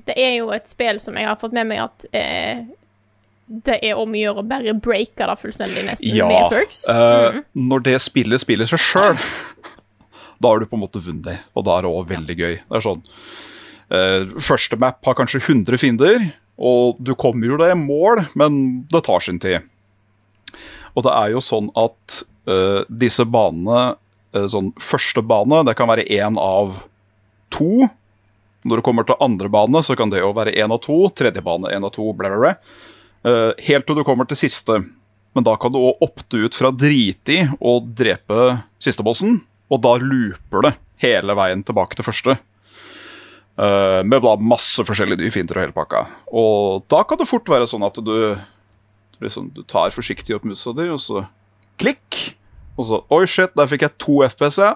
det er jo et spill som jeg har fått med meg at eh, det er om å gjøre å bare breake det fullstendig, nesten, Ja. med perks. eh, Når det spillet spiller seg sjøl, da har du på en måte vunnet. Og da er det òg veldig gøy. Det er sånn eh, Første map har kanskje 100 fiender, og du kommer jo deg i mål, men det tar sin tid. Og det er jo sånn at disse banene eh, Sånn første bane, det kan være én av to. Når det kommer til andre bane, så kan det jo være én av to. Tredje bane, én av to, bla, bla, bla. Eh, helt til du kommer til siste. Men da kan du òg opte ut fra drite i og drepe sistebossen, og da looper det hele veien tilbake til første. Eh, med da masse forskjellige nye finter og hele pakka. Og da kan det fort være sånn at du liksom, du tar forsiktig opp musa di, og så klikk. Og så Oi, shit, der fikk jeg to FPS, ja.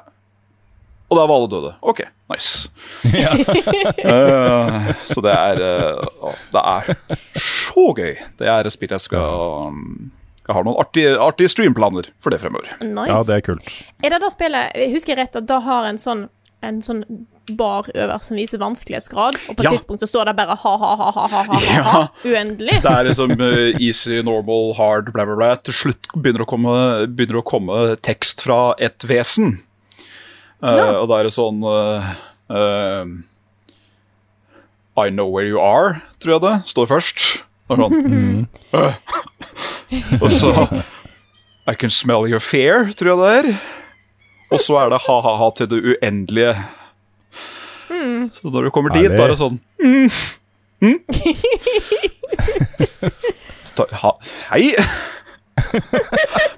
Og der var alle døde. OK, nice. (laughs) (laughs) Eh, så det er uh, Det er så gøy. Det er et spill jeg skal um, Jeg har noen artige, artige streamplaner for det fremover. Nice. ja, det er kult. Er det da spillet Husker jeg rett at da har en sånn en sånn bar over som viser vanskelighetsgrad, og på et Ja. tidspunkt så står det bare ha-ha-ha-ha-ha Ja. uendelig? Det er liksom eh, easy, normal, hard, bla, bla, bla. Til slutt begynner det å komme, begynner å komme tekst fra et vesen. Eh, Ja. Og da er det sånn uh, uh, I know where you are, tror jeg det står først. Er sånn «Øh». (laughs) (laughs) Og så I can smell your fear, tror jeg det er. Og så er det ha-ha-ha til det uendelige. Så når du kommer dit, da er det sånn Ta- ha, Hei!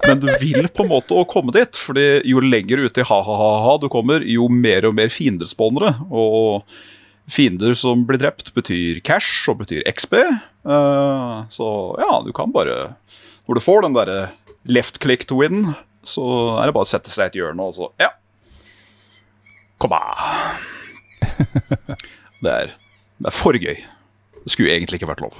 Men du vil på en måte å komme dit, Fordi jo lenger ut i ha-ha-ha du kommer, jo mer og mer fiendespawnere. Og fiender som blir drept, betyr cash og betyr XB. Uh, så ja, du kan bare Når du får den derre left click to win, så er det bare å sette seg i et hjørne og så Ja. Kom an. (laughs) Det er, det er for gøy. Det skulle egentlig ikke vært lov.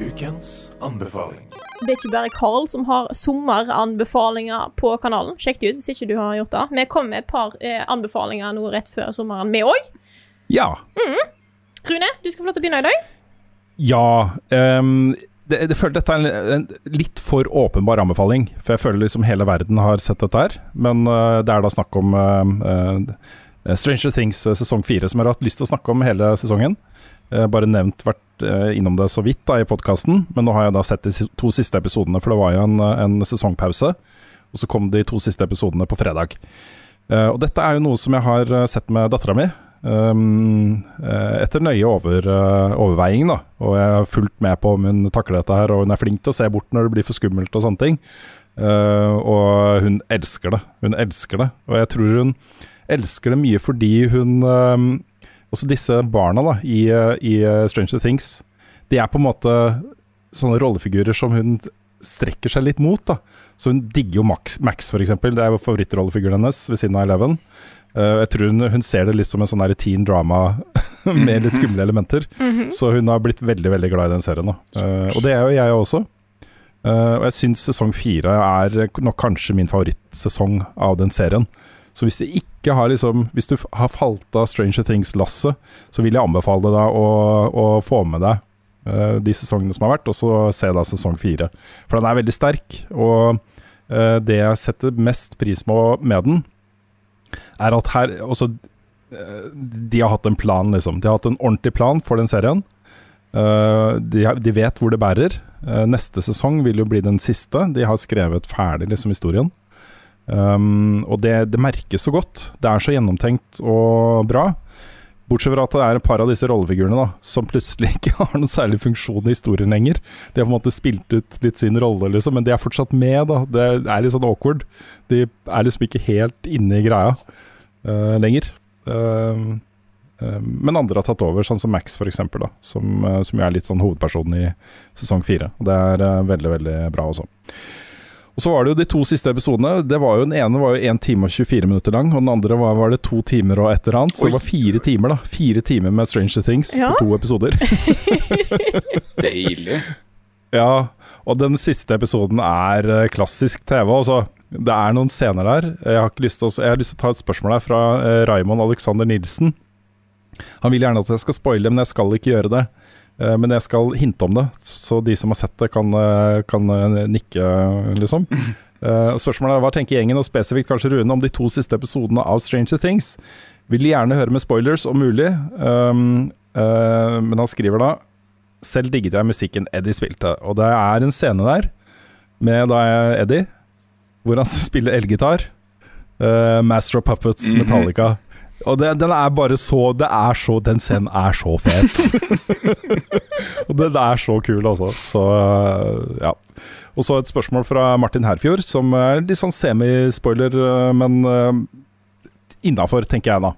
Ukens anbefaling. det er ikke bare Carl som har sommeranbefalinger på kanalen. Sjekk det ut hvis ikke du har gjort det. Vi kom med et par eh, anbefalinger nå rett før sommeren, vi òg. Ja. Rune, du skal få lov til å begynne i dag. Ja. Um, det, jeg føler dette er en, en litt for åpenbar anbefaling, for jeg føler liksom hele verden har sett dette her. Men uh, det er da snakk om uh, uh, Stranger Things eh, sesong fire, som jeg har hatt lyst til å snakke om hele sesongen. Bare nevnt, vært innom det så vidt da i podkasten, men nå har jeg da sett de to siste episodene, for det var jo en, en sesongpause. Og så kom de to siste episodene på fredag. Og dette er jo noe som jeg har sett med dattera mi. Um, eh, etter nøye over, uh, overveiing, da. Og jeg har fulgt med på om hun takler dette her, og hun er flink til å se bort når det blir for skummelt og sånne ting. Uh, og hun elsker det. Hun elsker det. Og jeg tror hun elsker det mye fordi hun um, Også disse barna da, i, i Stranger Things, de er på en måte sånne rollefigurer som hun strekker seg litt mot. da. Så hun digger jo Max, Max eksempel. Det er jo favorittrollefiguren hennes ved siden av Eleven. Eh, jeg tror hun, hun ser det litt som en sånn teen drama (laughs) med litt skumle elementer. Så hun har blitt veldig veldig glad i den serien. Eh, og det er jo jeg også. Eh, og jeg syns sesong fire er nok kanskje min favorittsesong av den serien. Så hvis du ikke har liksom Hvis du har falt av Stranger Things-lasset, så vil jeg anbefale deg å, å få med deg uh, de sesongene som har vært, og så se da sesong fire. For den er veldig sterk. Og uh, det jeg setter mest pris på med den, er at her også eh, De har hatt en plan, liksom. De har hatt en ordentlig plan for den serien. Eh, de, de vet hvor det bærer. Eh, neste sesong vil jo bli den siste. De har skrevet ferdig liksom historien. Um, og det, det merkes så godt. Det er så gjennomtenkt og bra. Bortsett fra at det er et par av disse rollefigurene da som plutselig (laughs) ikke har noen særlig funksjon i historien lenger. De har på en måte spilt ut litt sin rolle, liksom, men de er fortsatt med. da Det er litt sånn awkward. De er liksom ikke helt inne i greia uh, lenger. Uh, uh, men andre har tatt over, sånn som Max eksempel, som, eh, som er litt sånn hovedpersonen i sesong fire. Det er eh, veldig, veldig bra også. Og så var det jo de to siste episodene. Det var jo Den ene var jo 1 time og 24 minutter lang, og den andre var, var det to timer og et eller annet. Så Oi. det var fire timer da Fire timer med Stranger Things Ja. på to episoder. (laughs) Deilig. ja, og den siste episoden er eh, klassisk TV. Altså. Det er noen scener der. Jeg har, ikke lyst til å, jeg har lyst til å ta et spørsmål her fra uh, Raymond Alexander Nilsen. Han vil gjerne at jeg skal spoile, men jeg skal ikke gjøre det. Eh, men jeg skal hinte om det, så de som har sett det, kan, eh, kan eh, nikke, liksom. (laughs) Spørsmålet er hva tenker gjengen, og spesifikt kanskje Rune, om de to siste episodene av Stranger Things? Vil gjerne høre med spoilers, om mulig. Um, uh, men han skriver da Selv digget jeg musikken Eddie spilte, og det er en scene der med da Eddie, hvor han (laughs) spiller elgitar. Uh, Master of Puppets, Mhm. Metallica. Og det, den er bare så Det er så Den scenen er så fet. (laughs) og den er så kul, altså. Så øh, ja. Og så et spørsmål fra Martin Herfjord, som er litt sånn semispoiler, øh, men uh, innafor, tenker jeg da.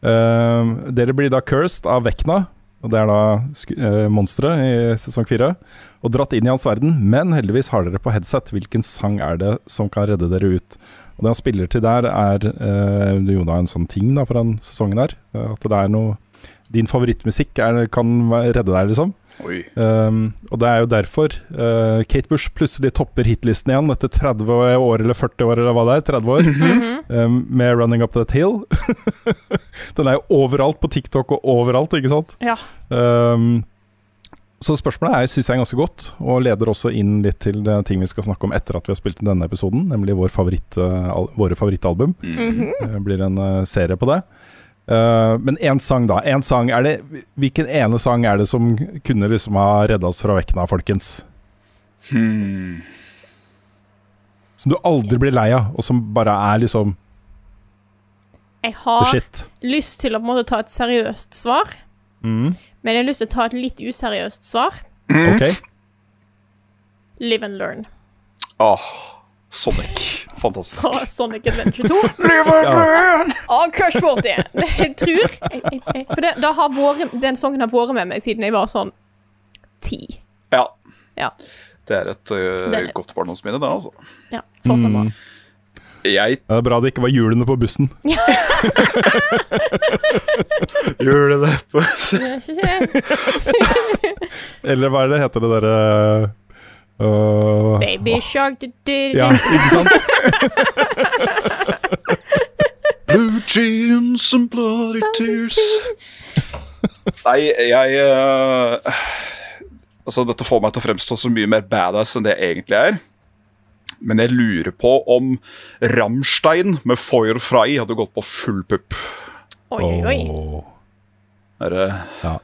Uh, dere blir da cursed av Vekna, og det er da uh, monsteret i sesong fire, og dratt inn i hans verden, men heldigvis har dere på headset. Hvilken sang er det som kan redde dere ut? Og det han spiller til der, er eh, det er jo da en sånn ting da for den sesongen her. eh, at det er noe Din favorittmusikk er, kan redde deg, liksom. Oi. Um, og det er jo derfor uh, Kate Bush plutselig topper hitlisten igjen etter 30 år eller 40 år eller hva det er. 30 år. um, med 'Running Up That Hill'. (laughs) Den er jo overalt på TikTok og overalt, ikke sant? Ja. Um, så spørsmålet er, syns jeg er ganske godt, og leder også inn litt til det ting vi skal snakke om etter at vi har spilt denne episoden, nemlig vår favoritt, eh, al våre favorittalbum. Det blir en uh, serie på det. Uh, men én sang, da. En sang, er det, hvilken ene sang er det som kunne liksom ha redda oss fra Vekna, folkens? Hmm. Som du aldri blir lei av, og som bare er liksom Jeg har lyst til å på en måte ta et seriøst svar, Mm. Men jeg har lyst til å ta et litt useriøst svar. Ok. Live and learn Åh, Sonic. Fantastisk. fra Sonic Adventure 2. (laughs) learn Og Crush 40. Jeg tror jeg, jeg, jeg, For det, det har vært, den sangen har vært med meg siden jeg var sånn ti. Ja. Ja. Det er et uh, Det er- godt barndomsminne, det, altså. ja fortsatt bra. Mm. Jeg Det er bra det ikke var hjulene på bussen. (laughs) hjulene på det. (laughs) Eller hva er det heter det derre uh, Baby shark du, du, du. Ja, ikke sant? (laughs) Blue jeans and bloody tears. Nei, jeg uh, Altså, dette får meg til å fremstå så mye mer badass enn det jeg egentlig er. Men jeg lurer på om Rammstein med Feuer Frei hadde gått på full pupp. Oi, oi, oi. Er det Ja.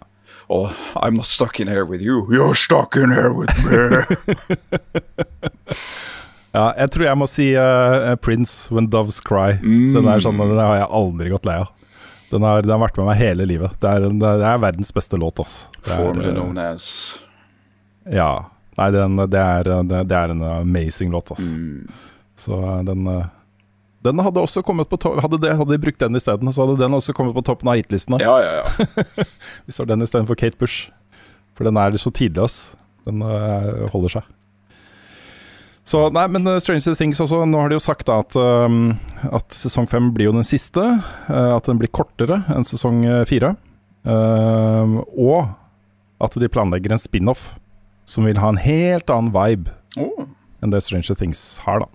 Og I'm not stuck in here with you. You're stuck in here with me. (laughs) Ja, jeg tror jeg må si uh, Prince, 'When Doves Cry'. Den, er sånn, den har jeg aldri gått lei av. Den har, den har vært med meg hele livet. Det er, en, det er verdens beste låt, altså. Det er, Formerly eh, known as Ja. Nei, den, det, er, det, det er en amazing låt, altså. Mm. Så eh, den eh, Den hadde også kommet på Hadde, det, hadde de brukt den isteden, så hadde den også kommet på toppen av hitlistene. Ja, ja, ja. (laughs) Hvis det var den istedenfor Kate Bush. For den er så tidløs. Den eh, holder seg. Så nei, men Stranger Things også, nå har de jo sagt da at, um, at sesong fem blir jo den siste. Uh, at den blir kortere enn sesong fire. Uh, og at de planlegger en spin-off som vil ha en helt annen vibe Oh. enn det Stranger Things har, da.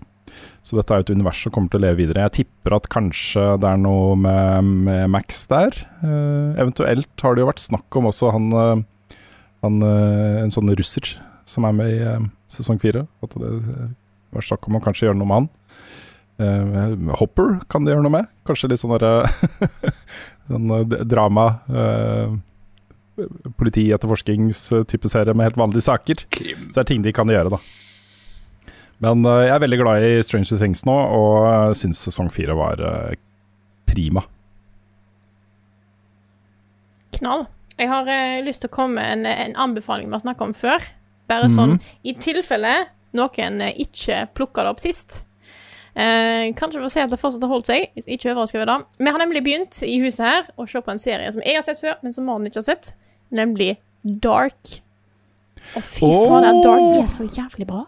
Så dette er jo et univers som kommer til å leve videre. Jeg tipper at kanskje det er noe med, med Max der. Uh, eventuelt har det jo vært snakk om også han, eh, han eh, en sånn russer som er med i sesong fire. At det var snakk om å kanskje gjøre noe med han. Uh, Hopper kan de gjøre noe med. Kanskje litt sånn derre (laughs) sånn drama. Uh, Politietterforskingstype serie med helt vanlige saker. Krim. Så det er ting de kan gjøre, da. Men uh, jeg er veldig glad i Stranger Things nå, og uh, syns sesong fire var uh, prima. Knall. Jeg har uh, lyst til å komme med en, en anbefaling vi har snakket om før. Bare sånn i tilfelle noen eh, ikke plukka det opp sist. Eh, kanskje vi får se at det fortsatt har holdt seg. Ikke overraska over det. Vi har nemlig begynt i huset her å se på en serie som jeg har sett før, men som Maren ikke har sett, nemlig Dark. Å, fy oh. faen, Dark er så jævlig bra.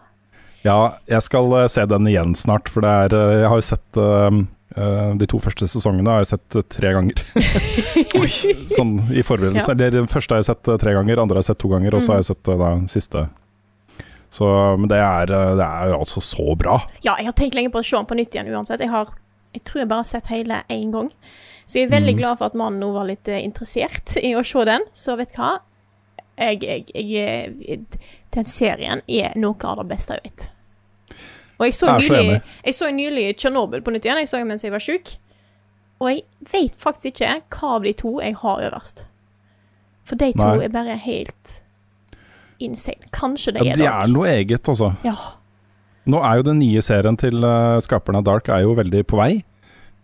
Ja, jeg skal uh, se den igjen snart, for det er uh, Jeg har jo sett uh, de to første sesongene har jeg sett tre ganger. (laughs) Oi, sånn i forberedelsen. Ja. Den første har jeg sett tre ganger, andre har jeg sett to ganger, og så har jeg sett den siste. Så, men det er, eh, det er altså så bra. Ja, jeg har tenkt lenge på å se den på nytt igjen uansett. Jeg har jeg tror jeg bare har sett hele én gang. Så jeg er veldig glad for at mannen nå var litt eh, interessert i å se den. Så vet du hva? Jeg, jeg, eh, Den serien er noe av det beste jeg vet. Og jeg så, nylig, jeg så nylig Tsjernobyl på nytt igjen. Jeg så den mens jeg var sjuk. Og jeg vet faktisk ikke hva av de to jeg har øverst. For de to Nei. er bare helt insane. Kanskje det er de det er noe eget, altså. Ja. Nå er jo den nye serien til uh, skaperne av Dark er jo veldig på vei.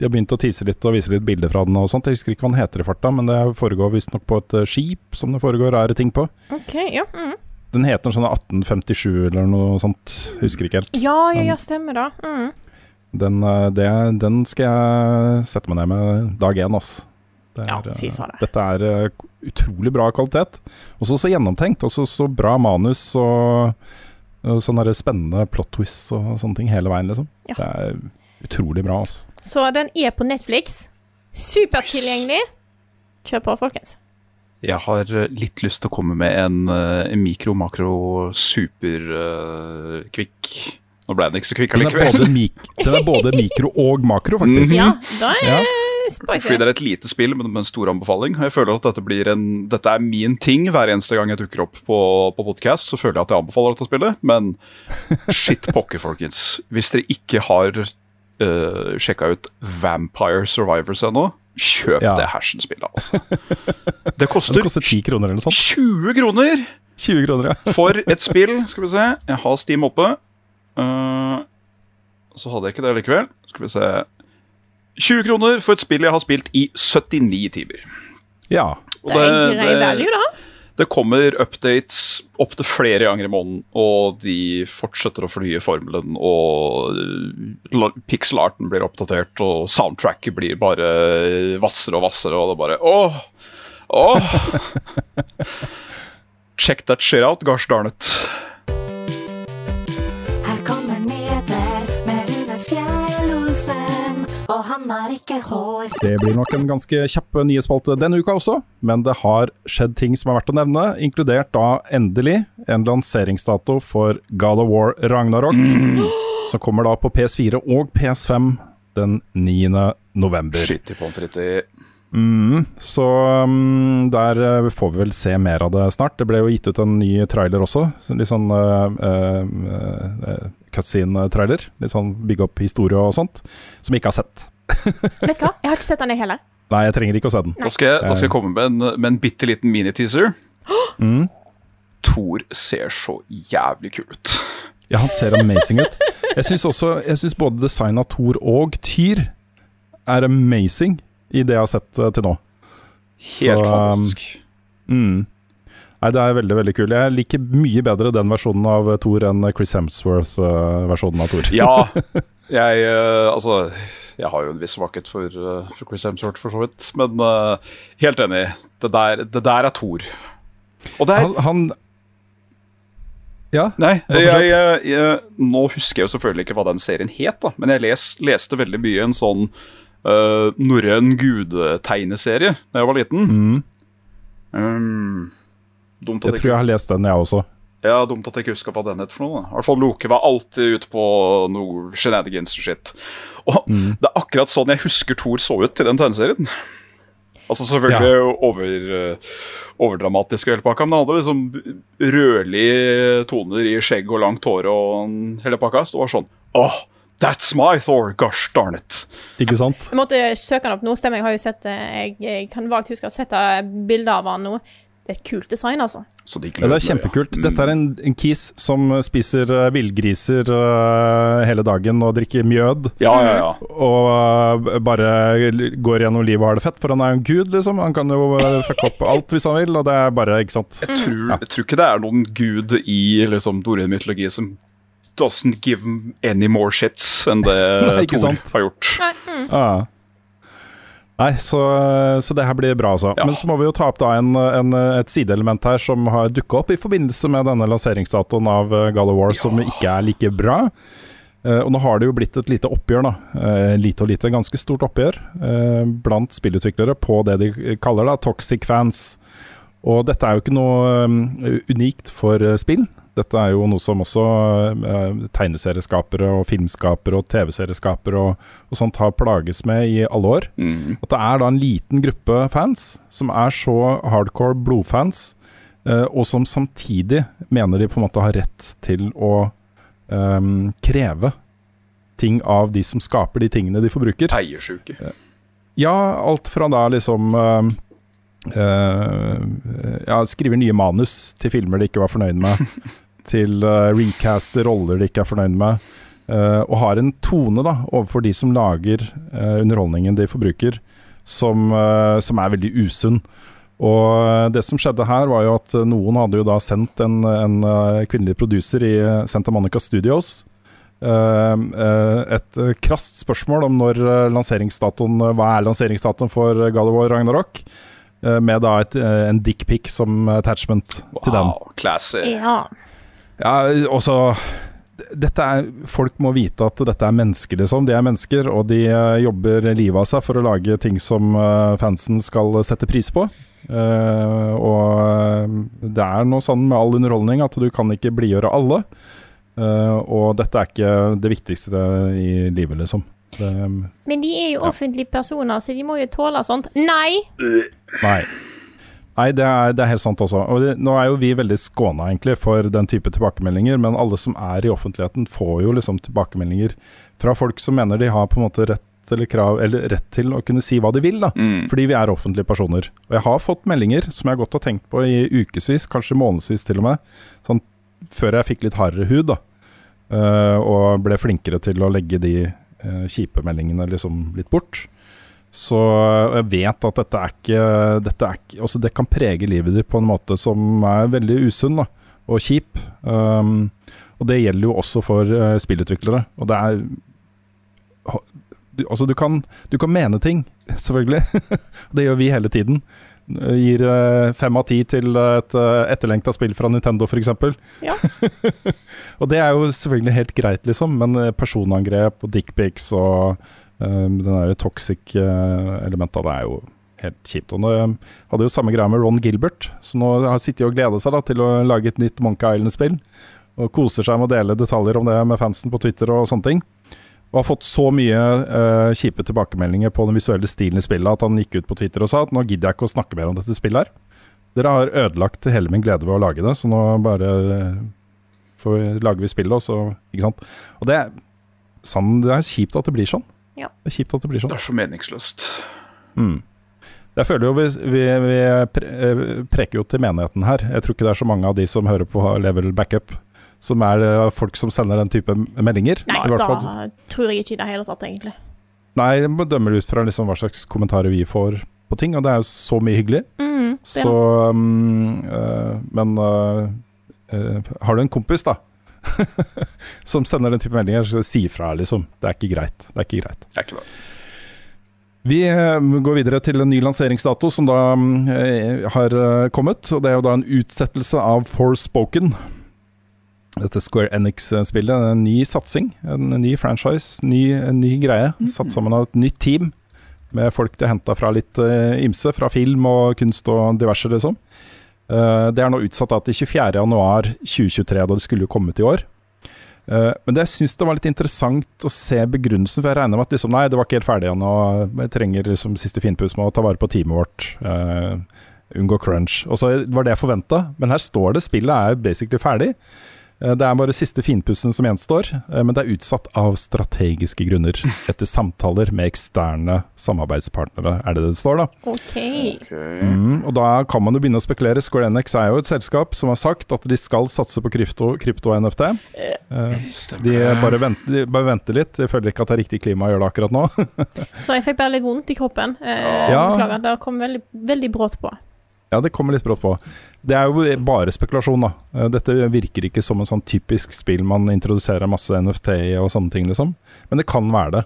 De har begynt å tise litt og vise litt bilder fra den og sånt. Jeg husker ikke hva den heter i farta, men det foregår visstnok på et eh, skip som det foregår rare ting på. OK, ja. Mm. Den heter sånn 1857 eller noe sånt, husker ikke helt. Ja, ja, ja, stemmer da. Mm. Den, eh, det, den skal jeg sette meg ned med dag én, altså. Det er, ja, eh. Dette er uh, utrolig bra kvalitet. Og så så gjennomtenkt. Også, så så bra manus og, og sånne spennende plot twists og sånne ting hele veien, liksom. Ja. Det er utrolig bra, altså. Så den er på Netflix. Supertilgjengelig. Kjør på, folkens. Jeg har eh, litt lyst til å komme med en, en mikro, makro, super Uh, kvikk Nå ble den ikke så kvikk Den er, allikevel. både mik den er både mikro og makro, faktisk. Ja, da er Ja. Spicy. Fordi det er et lite spill, men med en stor anbefaling. Jeg føler at dette blir en Dette er min ting hver eneste gang jeg dukker opp på, på podcast. Så føler jeg at jeg anbefaler dette spillet, men shit pokker, folkens. Hvis dere ikke har uh, sjekka ut Vampire Survivors ennå, kjøp Ja. det hersenspillet, altså. Det koster, koster koster 10 kroner eller noe sånt. 20 kroner 20 kroner, ja. for et spill. Skal vi se. Jeg har Steam oppe. Uh, så hadde jeg ikke det likevel. Skal vi se 20 kroner for et spill jeg har spilt i 79 timer. Ja. Det det, er grei value, da. det kommer updates opptil flere ganger i måneden, og de fortsetter å fornye formelen, og Pixelarten blir oppdatert, og soundtracket blir bare hvassere og hvassere, og det bare åh, åh. (laughs) Check that shit out, gosh darn han han ikke hår. Det blir nok en ganske kjapp nyhetsspalte denne uka også, men det har skjedd ting som er verdt å nevne, inkludert da endelig en lanseringsdato for God of War Ragnarok, som kommer da på PS4 og PS5 den 9. november. Skyt i pommes frites. Mm, så um, der uh, får vi vel se mer av det snart. Det ble jo gitt ut en ny trailer også. Litt sånn uh, uh, uh, cutscene-trailer. Litt sånn bygge opp historie og sånt. Som vi ikke har sett. (laughs) Vet du hva? Jeg har ikke sett den, jeg heller. Nei, jeg trenger ikke å se den. Da skal jeg, da skal jeg komme med en, med en bitte liten miniteaser. (gasps) Mm. Thor ser så jævlig kul ut. Ja, han ser amazing ut. Jeg syns også Jeg synes både design av Thor og Tyr er amazing i det jeg har sett uh, til nå. Helt Så, um, fantastisk. Mm. Nei, det er veldig veldig kul. Jeg liker mye bedre den versjonen av Thor enn Chris Hemsworth-versjonen av Thor. Ja, (laughs) jeg eh, Altså, jeg har jo en viss svakhet for, eh, for Chris Hemsworth, for så vidt. Men uh, helt enig. Det der, det der er Thor. Og det er Han, han Ja, Nei, jeg, jeg, jeg, nå husker jeg jo selvfølgelig ikke hva den serien het, da, men jeg les, leste veldig mye en sånn uh, norrøn gudetegneserie da jeg var liten. mm, Um, dumt, jeg ikke. tror jeg har lest den, jeg også. Ja, dumt at jeg ikke husker hva den het for noe. I hvert fall Loke var alltid ute på noe shenanigans og shit. Og Mm. det er akkurat sånn jeg husker Thor så ut i den tegneserien. Altså selvfølgelig over, uh, overdramatisk og hele pakka, men han hadde liksom rødlige toner i skjegg og langt hår og hele pakka. Så det var sånn Åh, that's my Thor, gosh darn it. Ikke sant? Jeg måtte søke han opp nå. Stemmer, jeg har jo sett. Jeg, jeg kan vagt huske å ha sett bilde av han nå. Det er et kult design, altså. Så de Ja, det er kjempekult. Dette er en, en kis som spiser uh, villgriser uh, hele dagen og drikker mjød. Ja, ja, ja. Og uh, bare går gjennom livet og har det fett, for han er jo en gud, liksom. Han kan jo uh, fucke opp alt hvis han vil, og det er bare, ikke sant. Jeg tror, jeg tror ikke det er noen gud i liksom, norrøn mytologi som doesn't give any more shits enn det (laughs) Nei, Thor sant. har gjort. Nei, mm. Nei, så, så det her blir bra, altså. Ja. Men så må vi jo ta opp da en, en, et sideelement her som har dukka opp i forbindelse med denne lanseringsdatoen av Gala God of War, som ikke er like bra. Uh, og nå har det jo blitt et lite oppgjør, da. Uh, lite og lite, ganske stort oppgjør uh, blant spillutviklere på det de kaller da toxic fans. Og dette er jo ikke noe um, unikt for eh, spill. Dette er jo noe som også eh, tegneserieskapere og filmskapere og TV-serieskapere og, og sånt har plages med i alle år. Mm. At det er da en liten gruppe fans som er så hardcore blodfans, eh, og som samtidig mener de på en måte har rett til å ehm, kreve ting av de som skaper de tingene de forbruker. Eiersjuke. Ja, alt fra da liksom eh, Ja, skriver nye manus til filmer de ikke var fornøyd med, (laughs) til uh, recaster roller de ikke er fornøyd med. uh, og har en tone da overfor de som lager uh, underholdningen de forbruker, som, som er veldig usunn. Og det som skjedde her, var jo at noen hadde jo da sendt en, en kvinnelig produser i Santa Monica Studios eh, eh, et krast spørsmål om når lanseringsdatoen Hva er lanseringsdatoen for God of War Ragnarok? Med da et, en dickpic som attachment til den. Wow, classy. Ja. Ja, også dette er, Folk må vite at dette er mennesker, liksom. De er mennesker, og de eh, jobber livet av seg for å lage ting som eh, fansen skal sette pris på. Uh, og det er noe sånn med all underholdning at du kan ikke blidgjøre alle. Uh, og dette er ikke det viktigste i livet, liksom. Det, Men de er jo Ja. offentlige personer, så de må jo tåle sånt. Nei! Nei. Nei, det er, det er helt sant også. Og det, nå er jo vi veldig skåna egentlig for den type tilbakemeldinger, men alle som er i offentligheten får jo liksom tilbakemeldinger fra folk som mener de har på en måte rett eller krav eller rett til å kunne si hva de vil, da. Mm. Fordi vi er offentlige personer. Og jeg har fått meldinger som jeg har gått og tenkt på i ukevis, kanskje månedsvis til og med, sånn før jeg fikk litt hardere hud, da. Uh, og ble flinkere til å legge de uh, kjipe meldingene liksom litt bort. Så jeg vet at dette er ikke, dette er ikke altså Det kan prege livet ditt på en måte som er veldig usunn da, og kjip. Um, og det gjelder jo også for uh, spillutviklere. Og det er du, Altså, du kan, du kan mene ting, (laughs) selvfølgelig. (laughs) det gjør vi hele tiden. Gir uh, fem av ti til et uh, etterlengta spill fra Nintendo, f.eks. Ja. (laughs) og det er jo selvfølgelig helt greit, liksom, men eh, personangrep og dickpics og Uh, den der toxic-elementa, det er jo helt kjipt. Og nå hadde jo samme greia med Ron Gilbert, som nå har sittet og gleda seg da, til å lage et nytt Monkey Island-spill. Og koser seg med å dele detaljer om det med fansen på Twitter og sånne ting. Og har fått så mye uh, kjipe tilbakemeldinger på den visuelle stilen i spillet at han gikk ut på Twitter og sa at nå gidder jeg ikke å snakke mer om dette spillet her. Dere har ødelagt hele min glede ved å lage det, så nå bare får lager vi spillet, og så Ikke sant. Og det, sånn, det er kjipt at det blir sånn. Ja. Det er kjipt at det blir sånn. Det er så meningsløst. Mm. Jeg føler jo vi, vi, vi pre, eh, preker jo til menigheten her. Jeg tror ikke det er så mange av de som hører på Level Backup, som er eh, folk som sender den type meldinger. Nei, da fall- tror jeg ikke i det hele tatt, egentlig. Nei, jeg dømmer det ut fra liksom hva slags kommentarer vi får på ting, og det er jo så mye hyggelig. Mm, Så um, øh, Men øh, øh, har du en kompis, da, (laughs) som sender den type meldinger, så si ifra, liksom. Det er ikke greit. Det er ikke greit. Det er ikke bra. Vi eh, går videre til en ny lanseringsdato som da eh, har eh, kommet. og Det er jo da en utsettelse av Forspoken. Dette Square Enix-spillet. En ny satsing, en ny franchise, ny, en ny greie. Satt sammen av et nytt team med folk de har henta fra litt ymse. Fra film og kunst og diverse, liksom. Eh, det er nå utsatt til 24.1.2023, da det skulle jo kommet i år. Eh, men det, jeg syns det var litt interessant å se begrunnelsen, for jeg regner med at liksom, nei, det var ikke helt ferdig ennå, jeg trenger liksom siste finpuss med å ta vare på teamet vårt. eh, unngå crunch. Og så var det jeg forventa, men her står det spillet er basically ferdig. Eh, Det er bare siste finpussen som gjenstår, eh, men det er utsatt av strategiske grunner. (laughs) Etter samtaler med eksterne samarbeidspartnere, er det det står, da. OK. Mm, og da kan man jo begynne å spekulere. Square Enix er jo et selskap som har sagt at de skal satse på krypto, krypto og NFT. Eh, de bare venter, de bare venter litt. Jeg føler ikke at det er riktig klima å gjøre det akkurat nå. (laughs) Så jeg fikk bare litt vondt i kroppen. Eh, Ja. Beklager. Det kom veldig, veldig brått på. Ja, det kommer litt brått på. Det er jo bare spekulasjon, da. Eh, Dette virker ikke som en sånn typisk spill man introduserer masse NFT i og sånne ting, liksom. Men det kan være det.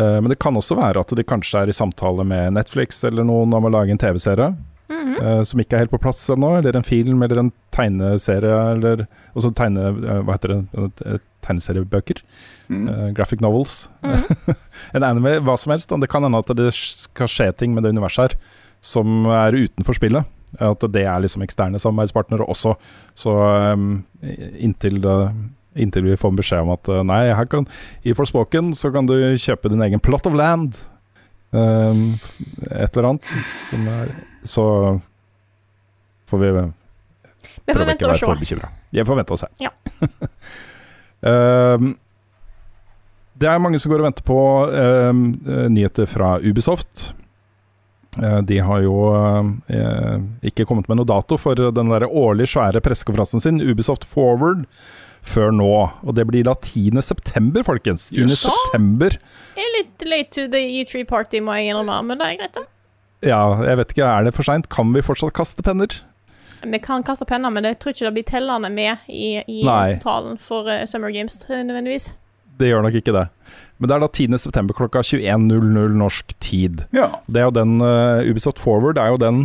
Eh, Men det kan også være at de kanskje er i samtale med Netflix eller noen om å lage en TV-serie. eh, som ikke er helt på plass ennå, eller en film eller en tegneserie, eller også tegne... hva heter det? Tegneseriebøker. eh, graphic novels. (laughs) en anime, hva som helst. Det kan hende at det skal skje ting med det universet her som er utenfor spillet. At det er liksom eksterne samarbeidspartnere også. Så um, inntil, det, inntil vi får beskjed om at uh, nei, her kan, i Forspoken så kan du kjøpe din egen plot of land. Um, et eller annet. Som er, så får vi Vi får vente og se. Jeg får vente og se. Ja. um, (laughs) det er mange som går og venter på um, eh, nyheter fra Ubisoft. Eh, de har jo eh, ikke kommet med noe dato for den der årlig svære pressekonferansen sin, Ubisoft Forward, før nå. Og det blir da 10. september, folkens. 10. Yes. september. Jeg er litt late to the E3 party, må jeg innrømme, men det er greit, da. Ja, jeg vet ikke, er det for seint? Kan vi fortsatt kaste penner? Vi kan kaste penner, men jeg tror ikke det blir tellende med i, i totalen for eh, Summer Games, nødvendigvis. Det gjør nok ikke det. Men det er da 10. september klokka 21.00 norsk tid. Ja. Det er jo den uh, Ubisoft Forward er jo den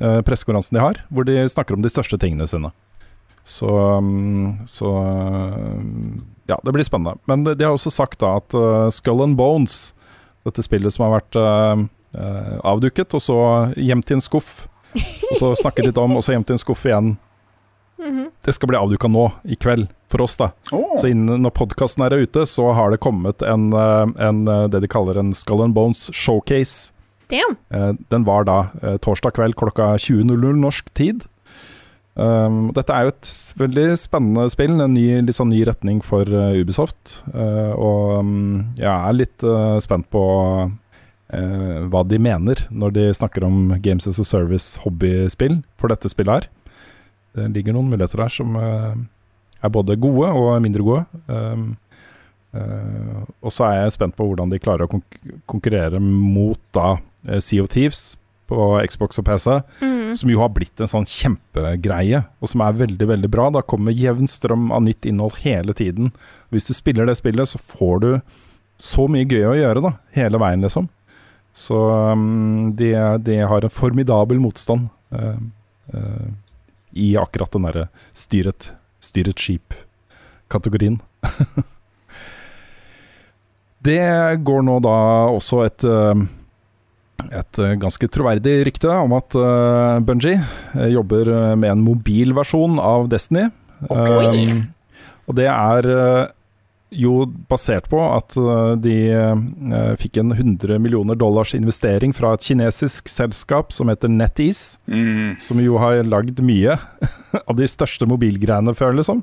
uh, pressekonferansen de har, hvor de snakker om de største tingene sine. Så, um, så um, Ja, det blir spennende. Men de, de har også sagt da at uh, Skull and Bones, dette spillet som har vært avduket, og så gjemt i en skuff, og så snakket litt om, og så gjemt i en skuff igjen. Det skal bli avduka nå, i kveld, for oss, da. Oh. Så innen, når podkasten er ute, så har det kommet en, eh, en, eh, det de kaller en Skull and Bones showcase. Damn. Eh, Den var da torsdag kveld klokka 20.00 norsk tid. Um, dette er jo et veldig spennende spill, en ny, litt sånn ny retning for uh, Ubisoft. Uh, og um, jeg er litt uh, spent på hva de mener når de snakker om Games as a Service-hobbyspill for dette spillet her. Det ligger noen muligheter der som eh, er både gode og mindre gode. Um, Uh, og så er jeg spent på hvordan de klarer å konk konkurrere mot da eh, Sea of Thieves på Xbox og PC, som jo har blitt en sånn kjempegreie, og som er veldig, veldig bra. Da kommer jevn strøm av nytt innhold hele tiden. Hvis du spiller det spillet, så får du så mye gøy å gjøre, da, hele veien, liksom. Så um, de, de har en formidabel motstand Uh, eh, i akkurat den derre styret, styret skip-kategorien. (laughs) Det går nå da også et eh, et eh, ganske troverdig rykte om at uh, eh, jobber eh, med en mobil versjon av Destiny. Um, og det er jo basert på at eh, de eh, fikk en 100 millioner dollars investering fra et kinesisk selskap som heter NetEase, Mm. som jo har lagd mye (laughs) av de største mobilgreiene før, liksom.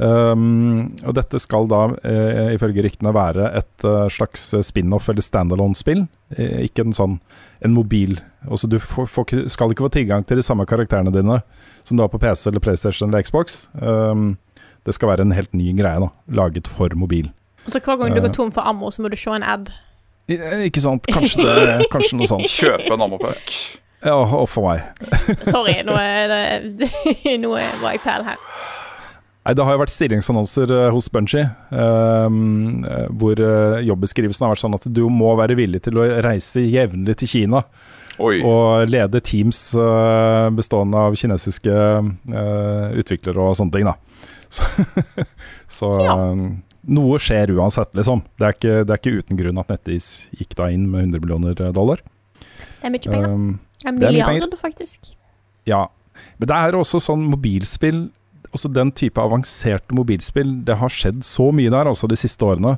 Um, og dette skal da, eh, ifølge ryktene, være et uh, slags spin-off eller standalone-spill. Eh, ikke en sånn en mobil Også Du får, får, skal ikke få tilgang til de samme karakterene dine som du har på PC eller PlayStation eller Xbox. Um, det skal være en helt ny greie, da, laget for mobil. Og så hver gang du Eh. går tom for ammo, så må du se en ad. Ikke sant? Kanskje, det, kanskje noe sånt. Kjøpe en ammopack. Ja, og for meg. Sorry, nå, er det, (laughs) nå var jeg feil her. Nei, Det har jo vært stillingsannonser eh, hos Bungie, ehm, eh, hvor eh, jobbeskrivelsen har vært sånn at du må være villig til å reise jevnlig til Kina Oi. og lede teams eh, bestående av kinesiske uh, utviklere og sånne ting. da. Så, (laughs) så Ja. eh, noe skjer uansett, liksom. Det er, ikke, det er ikke uten grunn at NetEase gikk da inn med 100 millioner dollar. Det er mye penger. Um, det er milliarder, milliard, faktisk. Ja, men det er også sånn mobilspill Også den type avanserte mobilspill Det har skjedd så mye der også de siste årene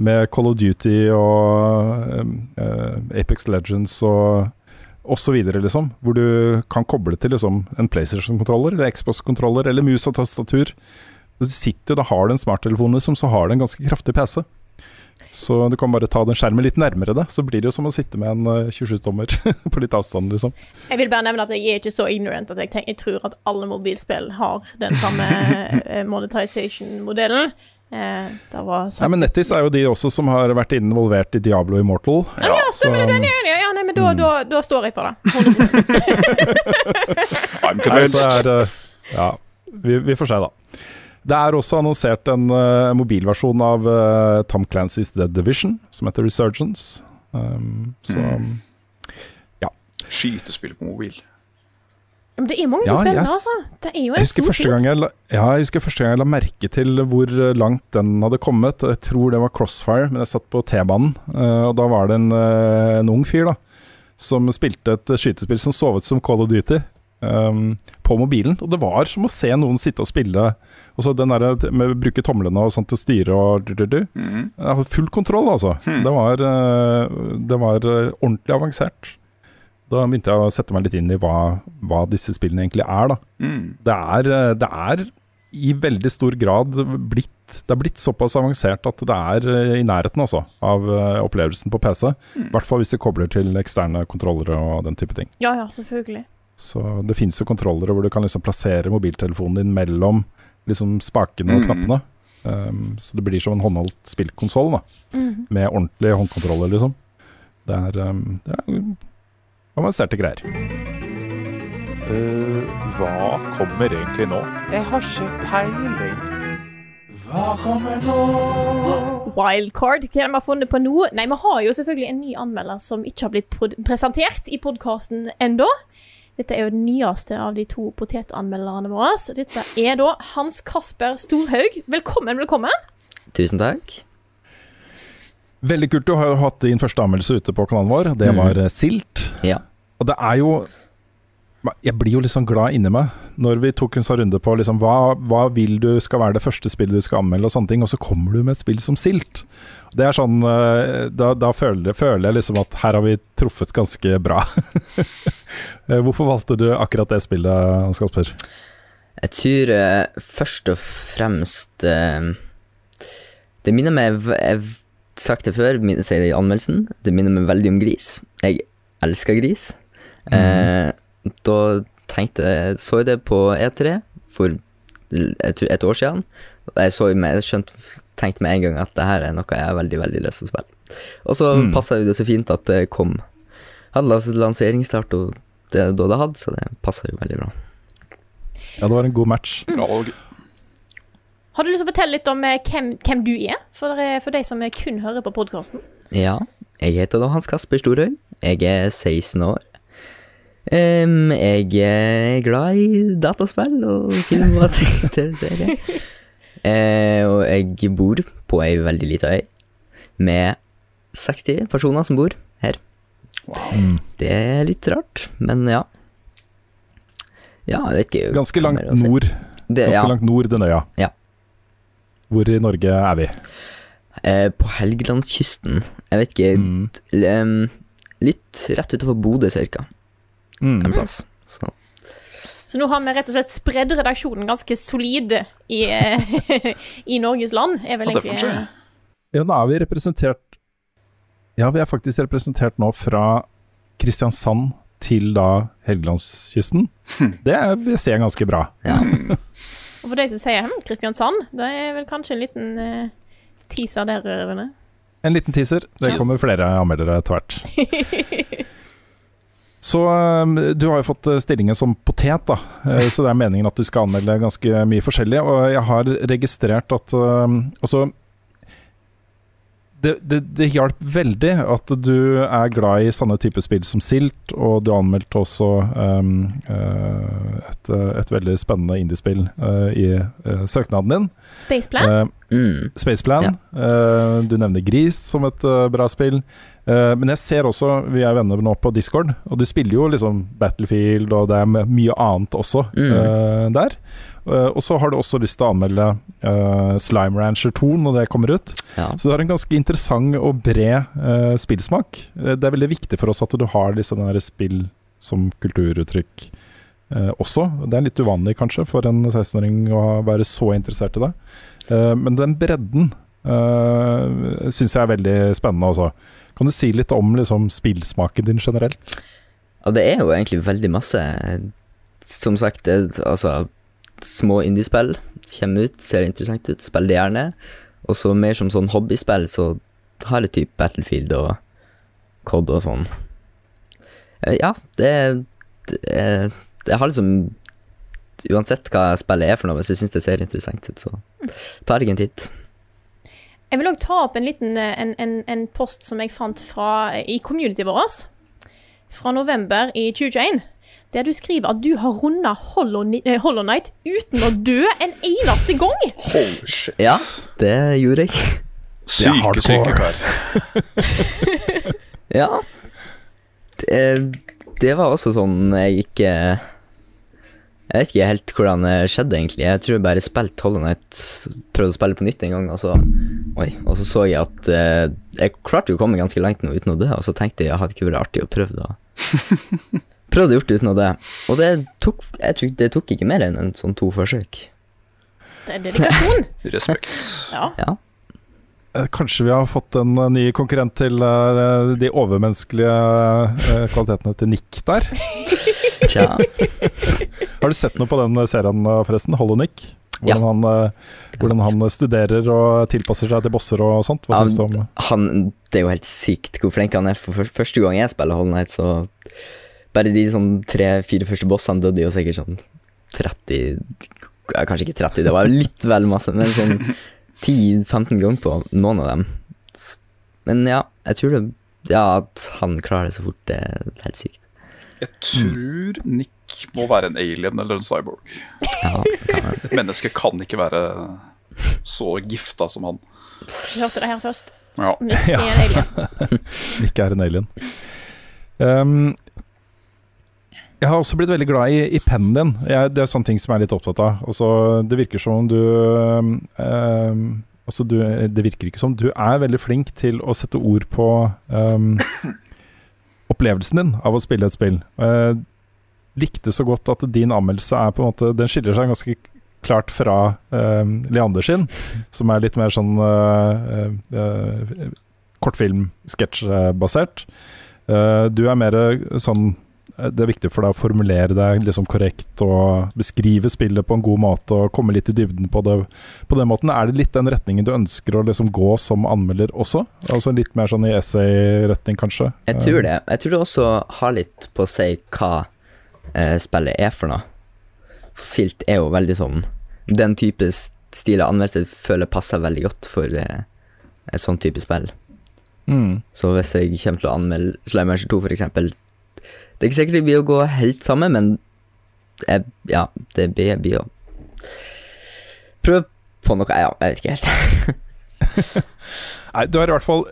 Med Call of Duty og um, eh, Apex Legends og videre liksom Hvor du kan koble til liksom en Playstation-kontroller Eller Xbox-kontroller Eller mus og tastatur Du sitter, da har du en smarttelefon liksom Så har du en ganske kraftig PC så du kan bare ta den skjermen litt nærmere deg, Så blir det jo som å sitte med en eh, 27-tommer (laughs) På litt avstand liksom Jeg vil bare nevne at jeg er ikke så ignorant at jeg, tenker, jeg tror at alle mobilspill har den samme (laughs) eh, monetization-modellen. Eh, det var Nei, men Nettis er jo de også som har vært involvert i Diablo Immortal. Ja, stemmer det. Den er, ja, ja, men da, da, da står jeg for det. (laughs) I'm convinced. Nei, er, eh, ja, vi, vi får se, da. Det er også annonsert en uh, mobilversjon av uh, Tom Clancy's The Division, som heter Resurgence. Um, så Mm. Skytespill på mobil. Men det er mange Ja, som spiller, yes. altså. Det er jo jeg en husker, stor ting. jeg, la, ja, jeg husker første gang jeg la merke til hvor langt den hadde kommet. Jeg tror det var Crossfire, men jeg satt på T-banen, eh, og da var det en, en ung fyr da som spilte et skytespill som så ut som Call of Duty. um, på mobilen, og det var som å se noen sitte og spille Og så den der med å bruke tomlene og sånt til å styre og du, du, du. Mm har full kontroll, altså. Mm. Det var, eh, det var eh, ordentlig avansert. Da begynte jeg å sette meg litt inn i hva, hva disse spillene egentlig er, da Mm. det er, eh, det er i veldig stor grad blitt Det er blitt såpass avansert at det er eh, i nærheten altså, av eh, opplevelsen på PC. I hvert fall hvis du kobler til eksterne kontrollere og den type ting. Ja, ja, selvfølgelig. Så det finnes jo kontrollere hvor du kan liksom plassere mobiltelefonen din mellom liksom spakene og mm. knappene. Um, så det blir som en håndholdt spillkonsoll. Mhm. Med ordentlige håndkontroller, liksom. Det er, um, det er avanserte greier. Eh, hva kommer egentlig nå? Jeg har ikke peiling. Hva kommer nå? Wildcard, hva er det vi har funnet på nå? Nei, vi har jo selvfølgelig en ny anmelder som ikke har blitt presentert i podkasten ennå. Dette er jo den nyeste av de to potetanmelderne våre. Dette er da Hans Kasper Storhaug. Velkommen, velkommen. Tusen takk. Veldig kult. Du har jo hatt din første anmeldelse ute på kanalen vår. Det Mhm. var mm. Silt. Ja. Og det er jo Jeg blir jo litt sånn glad inni meg når vi tok en sånn runde på liksom, hva, hva vil du skal være det første spillet du skal anmelde, og sånne ting, og så kommer du med et spill som Silt. Det er sånn eh, Da, da føler, føler jeg liksom at her har vi truffet ganske bra. (laughs) Eh, Hvorfor valgte du akkurat det spillet, Hans Kasper? Jeg tror eh, først og fremst Det minner meg Jeg har sagt det før, sier det i anmeldelsen. Det minner meg veldig om gris. Jeg elsker gris. Eh, da tenkte jeg Så jeg det på E3 for et år siden. Jeg, så, med, jeg skjønte, tenkte med en gang at det her er noe jeg har veldig veldig lyst til å spille. Og så Mm. passa det så fint at det kom Hadde lans- lanseringsstart og det da det hadde, så det passa jo veldig bra. Ja, det var en god match. Mm. Har du lyst til å fortelle litt om eh, hvem, hvem du er, for, eh, for de som kun hører på podkasten? Ja, jeg heter da Hans Kasper Storhaug. Jeg er 16 år. Em, jeg er glad i dataspill og film og TV-serier. (laughs) uh, og jeg bor på ei veldig lita øy. med 60 personer som bor her. Wow. Det er litt rart, men ja. Ja, ikke. Ganske langt nord. Det, Ganske ja. langt nord den øya. Ja. Hvor i Norge er vi? Eh, på Helgelandskysten. Jeg vet ikke Mm. um, Litt rett utenfor Bodø, cirka. Mm. En plass. Så Så nå har vi rett og slett spredd redaksjonen ganske solid i, (laughs) i Norges land. Er vel det egentlig ja, Ja, nå er vi representert Ja, vi er faktisk representert nå fra Kristiansand til da Helgelandskysten. Det er- vil jeg se ganske bra. ja. (laughs) Og for de som sier hm, Kristiansand, det er vel kanskje en liten eh, teaser der, Rune. En liten teaser. Det kommer flere anmeldere etter hvert. (laughs) Så um, du har jo fått uh, stillingen som potet, da. Uh, så det er meningen at du skal anmelde ganske mye forskjellig. Og jeg har registrert at um, Altså det, det, det hjalp veldig at du er glad i sånne typer spill som Silt, og du anmeldte også um, et, et veldig spennende indiespill uh, i uh, søknaden din. Spaceplan? Uh, Mm. Spaceplan. Eh, du nevner Gris som et eh, bra spill. Eh, men jeg ser også, vi er venner nå på Discord, og du spiller jo liksom Battlefield, og det er mye annet også Mm. eh, der. Eh, og så har du også lyst til å anmelde eh, Slime Rancher 2 når det kommer ut. Ja. Så du har en ganske interessant og bred eh, spillsmak. Eh, det er veldig viktig for oss at du har disse der spill som kulturuttrykk eh, også. Det er litt uvanlig kanskje for en 16-åring å være så interessert i det. Eh, men den bredden uh, syns jeg er veldig spennende også. Kan du si litt om liksom, spillsmaken din generelt? Ja, det er jo egentlig veldig masse Som sagt, det, altså Små indiespill kommer ut, ser interessant ut, spiller det gjerne. Og så mer som sånn hobbyspill, så har jeg typ Battlefield og COD og sånn. Eh, Ja, det, det Jeg har liksom Uansett hva spillet er for noe, hvis jeg syns det ser interessant ut, så tar jeg en titt. Jeg vil òg ta opp en liten eh, en, en, en post som jeg fant fra, i communityet vårt fra november i 2021. Der du skriver at du har runda Hollow, eh, Hollow Night uten å dø en eneste gang. Holy shit. Ja, det gjorde jeg. Syke, syke kar. (laughs) Ja. Det, det var også sånn jeg ikke Jeg vet ikke helt hvordan det skjedde, egentlig. Jeg tror jeg bare spilte Hollow Night, prøvde å spille på nytt en gang, og så Oi, og så så jeg at eh, Jeg klarte jo å komme ganske langt nå uten å dø, og så tenkte jeg hadde ikke vært artig å prøve da. (laughs) Prøvde gjort det uten å dø, og det tok Jeg tror det tok ikke mer enn en sånn to forsøk. Det er dedikasjon. Respekt. Ja. Ja. Eh, Kanskje vi har fått en eh, ny konkurrent til eh, de overmenneskelige kvalitetene til Nick der. (laughs) Tja. Har du sett noe på den serien forresten? Hollow Nick? Ja. Hvordan, han, eh, hvordan han studerer og tilpasser seg til bosser og sånt. Hva Ja, syns du om han, det er jo helt sykt hvor flink han er. For første gang jeg spiller Hollow Knight, så Bare de sånn tre-fire første bossene døde jo sikkert sånn 30 Kanskje ikke 30, det var litt vel masse, men sånn 10-15 ganger på noen av dem. Men ja, jeg tror det Ja, at han klarer det så fort, det er helt sykt. Jeg tror Nick må være en alien eller en cyborg. Ja. (laughs) Et menneske kan ikke være så gifta som han. Vi hørte det her først. Ja. Nick er en alien. (laughs) Nick er en alien. Um, jeg har også blitt veldig glad i, i pennen din. Jeg, det er sånne ting som jeg er litt opptatt av. Også, det virker som om du um, altså du, Det virker ikke som Du er veldig flink til å sette ord på um, opplevelsen din av å spille et spill. Jeg likte så godt at din anmeldelse er på en måte Den skiller seg ganske klart fra um, Leander sin, som er litt mer sånn uh, uh, kortfilm-sketsjbasert. Uh, du er mer sånn Det er viktig for deg å formulere deg liksom korrekt og beskrive spillet på en god måte og komme litt i dybden på det på den måten. Er det litt den retningen du ønsker å liksom gå som anmelder også? Altså litt mer sånn i essay-retning, kanskje? Jeg tror det. Jeg tror det også har litt på å si hva eh, spillet er for noe. For Silt er jo veldig sånn Den type stil av anmeldelse føler jeg passer veldig godt for eh, et sånn type spill. Mm. Så hvis jeg kommer til å anmelde Slime 2, for eksempel Det er ikke sikkert det blir å gå helt sammen, men jeg, ja, det blir, blir å prøve på noe Ja, jeg vet ikke helt. (laughs) Nei, du er i hvert fall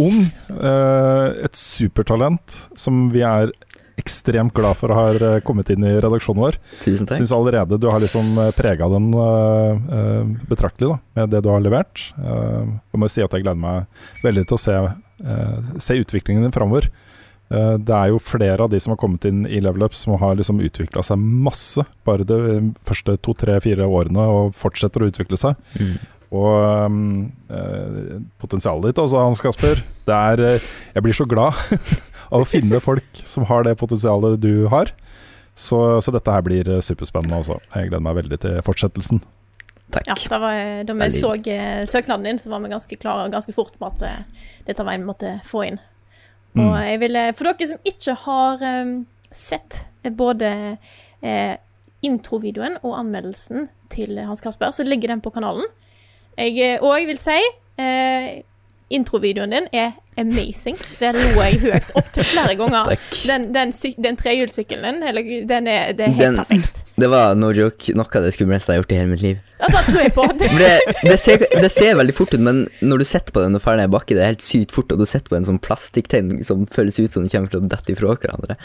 ung. eh, et supertalent som vi er ekstremt glad for har eh, kommet inn i redaksjonen vår. Tusen takk. Syns allerede du har liksom prega den eh, eh, betraktelig da, med det du har levert. Eh, jeg må jo si at jeg gleder meg veldig til å se, eh, se utviklingen din framover. Eh, det er jo flere av de som har kommet inn i Level Up som har liksom utvikla seg masse bare de første to, tre, fire årene, og fortsetter å utvikle seg. Mm. Og um, eh, potensialet ditt altså, Hans Kasper. Det er eh, Jeg blir så glad (laughs) av å finne folk som har det potensialet du har. Så, så dette her blir eh, superspennende også. Jeg gleder meg veldig til fortsettelsen. Takk. Ja, da, var, da vi Veldig. så eh, søknaden din, så var vi ganske klare ganske fort på at eh, dette var en vi måtte få inn. Og Mm. jeg vil, eh, for dere som ikke har um, sett eh, både eh, introvideoen og anmeldelsen til Hans Kasper, så ligger den på kanalen. Jeg, og jeg vil si eh, introvideoen din er amazing. Det lo jeg høyt opp til flere ganger. Den, den, den trehjulssykkelen din, den er, det er helt Den- perfekt. Det var no joke noe av det skumleste jeg har gjort i hele mitt liv. Ja, det tror jeg på. Det, det, ser, det ser veldig fort ut, men når du sitter på den og ferdig bakke, det er helt sykt fort, og du sitter på en sånn plastikktegn som føles ut som den kommer til å dette ifra hverandre.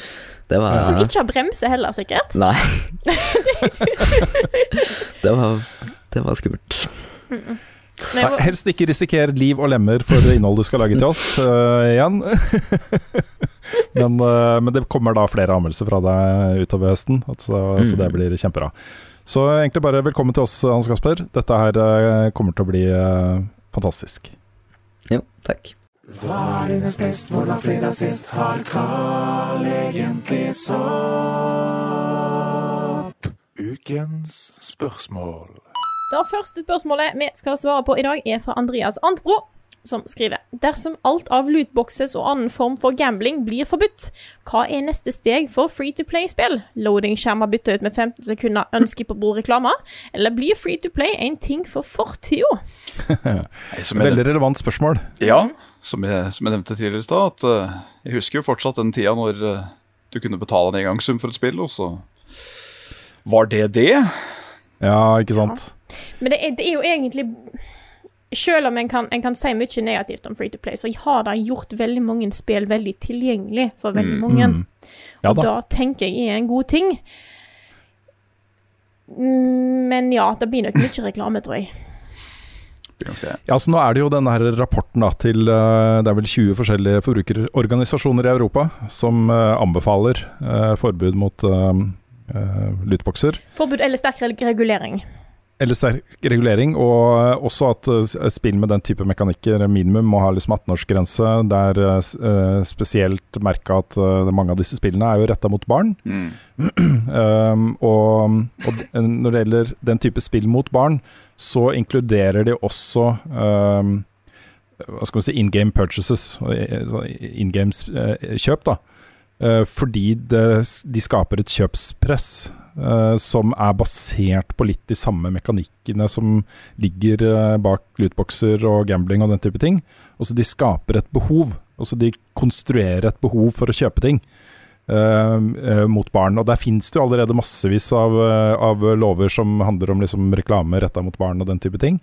Det var Som ikke har bremse heller, sikkert. Nei. (laughs) det var Det var skummelt. Men må- Helst ikke risikere liv og lemmer for det innholdet du skal lage til oss (laughs) uh, igjen. (laughs) men, uh, men det kommer da flere anmeldelser fra deg utover høsten, altså, så det Mm. blir kjempebra. Så egentlig bare velkommen til oss, Hans Kasper. Dette her uh, kommer til å bli eh, fantastisk. Jo, takk. Hva er dines best, hvordan fredag sist har Carl egentlig sopp? Ukens spørsmål. Det første spørsmålet vi skal svare på i dag, er fra Andreas Antbro, som skriver Dersom alt av lootboxes og annen form for gambling blir forbudt, hva er neste steg for free to play-spill? Loading-skjermer bytta ut med 15 sekunder ønskepåbord-reklame? Eller blir free to play en ting for fortida? Veldig relevant spørsmål. ja, som jeg, som jeg nevnte tidligere i stad, at eh, jeg husker jo fortsatt den tida når eh, du kunne betale en engangssum for et spill, og så var det det. Ja, ikke sant? Men det er, det er jo egentlig Selv om en kan, en kan si mye negativt om free to play, så har det gjort veldig mange spill veldig tilgjengelig for veldig mange. Mm. Ja Og da. da tenker jeg er en god ting. Mm, Men ja, det blir nok mye reklame, tror jeg. Ja, så Nå er det jo denne her rapporten da, til eh, Det er vel 20 forskjellige forbrukerorganisasjoner i Europa som eh, anbefaler eh, forbud mot uh, lootboxer. Forbud eller sterk regulering. Eller sterk regulering, og også at eh, spill med den type mekanikker minimum må ha liksom 18-årsgrense. Det er eh, eh, spesielt merka at eh, mange av disse spillene er jo retta mot barn. Mm. Um, (clears throat) og, og når det gjelder den type spill mot barn, så inkluderer de også um, hva skal man si, in game purchases, in game kjøp. da. Eh, fordi det, de skaper et kjøpspress uh, som er basert på litt de samme mekanikkene som ligger uh, bak lootboxer og gambling og den type ting. Også de skaper et behov. Også de konstruerer et behov for å kjøpe ting uh, mot barn. Og der finnes det jo allerede massevis av, av lover som handler om liksom reklame retta mot barn og den type ting.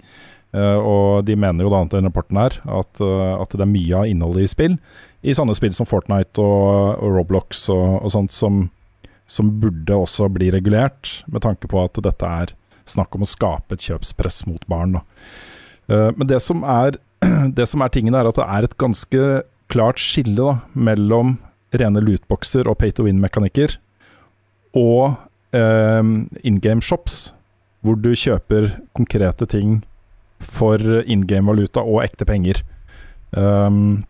Eh, og de mener jo da i rapporten her at, eh, at det er mye av innholdet i spill, i sånne spill som Fortnite og, og Roblox og, og sånt, som, som burde også bli regulert, med tanke på at dette er snakk om å skape et kjøpspress mot barn. Da. Eh, men det som, er, (clears throat) det som er tingen, er at det er et ganske klart skille da, mellom rene lootboxer og pay to win-mekanikker og eh, in game shops, hvor du kjøper konkrete ting for in game-valuta og ekte penger. Um,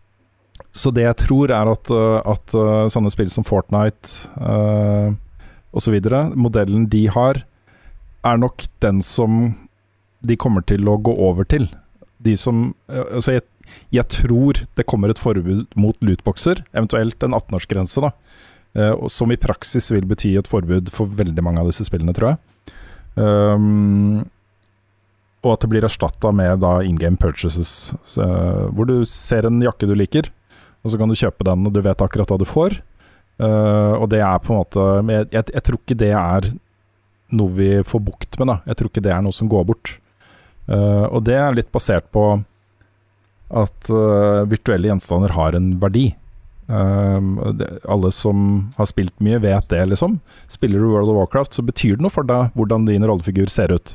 så det jeg tror er at, uh, at uh, sånne spill som Fortnite uh, osv., modellen de har, er nok den som de kommer til å gå over til. De som uh, Altså, jeg, jeg tror det kommer et forbud mot lootboxer, eventuelt en 18-årsgrense, da. Uh, som i praksis vil bety et forbud for veldig mange av disse spillene, tror jeg. Um, og at det blir erstatta med da in game purchases, så, hvor du ser en jakke du liker, og så kan du kjøpe den, og du vet akkurat hva du får. Uh, og det er på en måte jeg, jeg, jeg tror ikke det er noe vi får bukt med, da. Jeg tror ikke det er noe som går bort. Uh, og det er litt basert på at uh, virtuelle gjenstander har en verdi. Det, alle som har spilt mye, vet det, liksom. Spiller du World of Warcraft, så betyr det noe for deg hvordan din rollefigur ser ut.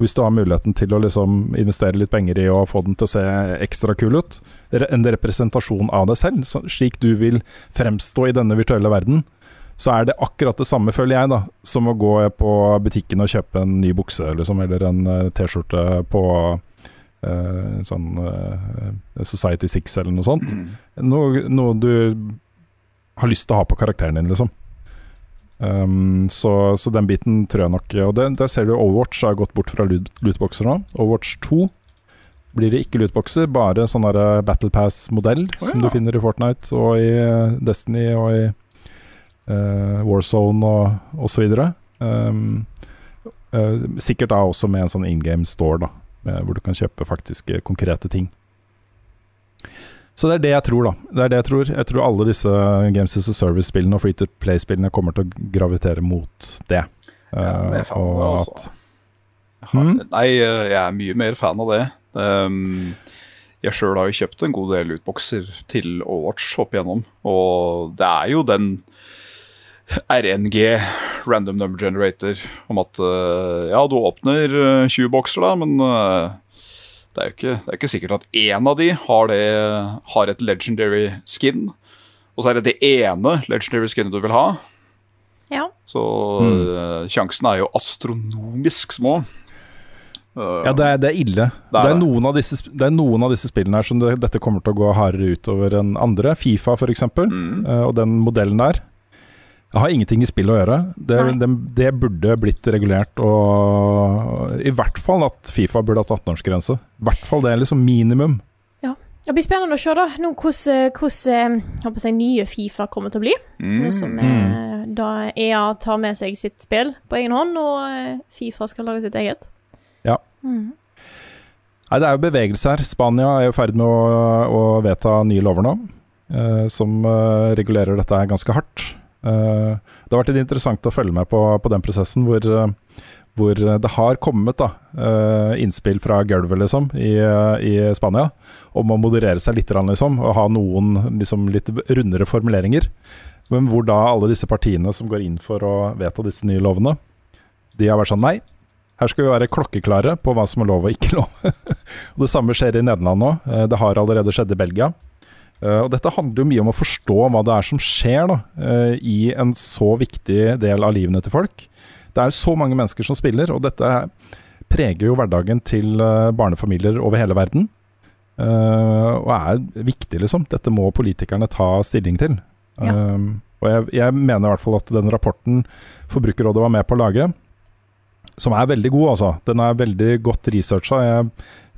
Hvis du har muligheten til å liksom investere litt penger i å få den til å se ekstra kul ut, en representasjon av deg selv, slik du vil fremstå i denne virtuelle verden, så er det akkurat det samme, føler jeg, da, som å gå på butikken og kjøpe en ny bukse liksom, eller en uh, T-skjorte på uh, sånn uh, Society Six eller noe sånt. Mm. Noe, noe, du har lyst til å ha på karakteren din, liksom. Um, så, så, den biten tror jeg nok Og det, der ser du Overwatch har gått bort fra lootboxer nå. Overwatch 2 blir det ikke lootboxer, bare sånn der Battle Pass-modell oh, ja. som du finner i Fortnite og i Destiny og i uh, Warzone og osv. Um, uh, sikkert da også med en sånn in game store, da, hvor du kan kjøpe faktiske konkrete ting. Så det er det jeg tror, da. Det er det Jeg tror Jeg tror alle disse Games as a Service-spillene og Free to Play-spillene kommer til å gravitere mot det. Ja, jeg er av det, altså. Hmm? Nei, jeg er mye mer fan av det. Um, jeg sjøl har jo kjøpt en god del utbokser til Overwatch opp igjennom, og det er jo den RNG, Random Number Generator, om at uh, ja, du åpner 20 eh, bokser, da, men det er jo ikke, det er ikke sikkert at én av de har, det, har, et legendary skin. Og så er det det ene legendary skinnet du vil ha. Ja. Så mm. uh, sjansen er jo astronomisk små. Uh, ja, det er, det er ille. Det er, det, er noen disse, det er, noen av disse, spillene her som dette kommer til å gå hardere utover enn andre. Fifa f.eks. Mm. Uh, og den modellen der. Det har ingenting i spill å gjøre. Det, det, det, burde blitt regulert, og i hvert fall at Fifa burde hatt 18-årsgrense. I hvert fall det er liksom minimum. Ja. Det blir spennende å se da nå hvordan eh, nye Fifa kommer til å bli. Mm. Nå som eh, da EA tar med seg sitt spill på egen hånd, og eh, Fifa skal lage sitt eget. Ja. Mm. Nei, det er jo bevegelse her. Spania er jo i ferd med å, å vedta nye lover nå, eh, som eh, regulerer dette ganske hardt. Uh, det har vært litt interessant å følge med på, på den prosessen hvor, uh, hvor, det har kommet da, uh, innspill fra gulvet liksom, i, i, Spania om å moderere seg litt liksom, og ha noen liksom, litt rundere formuleringer. Men hvor da alle disse partiene som går inn for å vedta disse nye lovene, de har vært sånn nei. Her skal vi være klokkeklare på hva som er lov og ikke lov. (laughs) og Det samme skjer i Nederland nå. Det har allerede skjedd i Belgia. Uh, og Dette handler jo mye om å forstå hva det er som skjer da, uh, i en så viktig del av livene til folk. Det er jo så mange mennesker som spiller, og dette preger jo hverdagen til uh, barnefamilier over hele verden. og er viktig, liksom. Dette må politikerne ta stilling til. Ja. og jeg, jeg, mener i hvert fall at den rapporten Forbrukerrådet var med på å lage, som er veldig god, altså. Den er veldig godt researcha. Jeg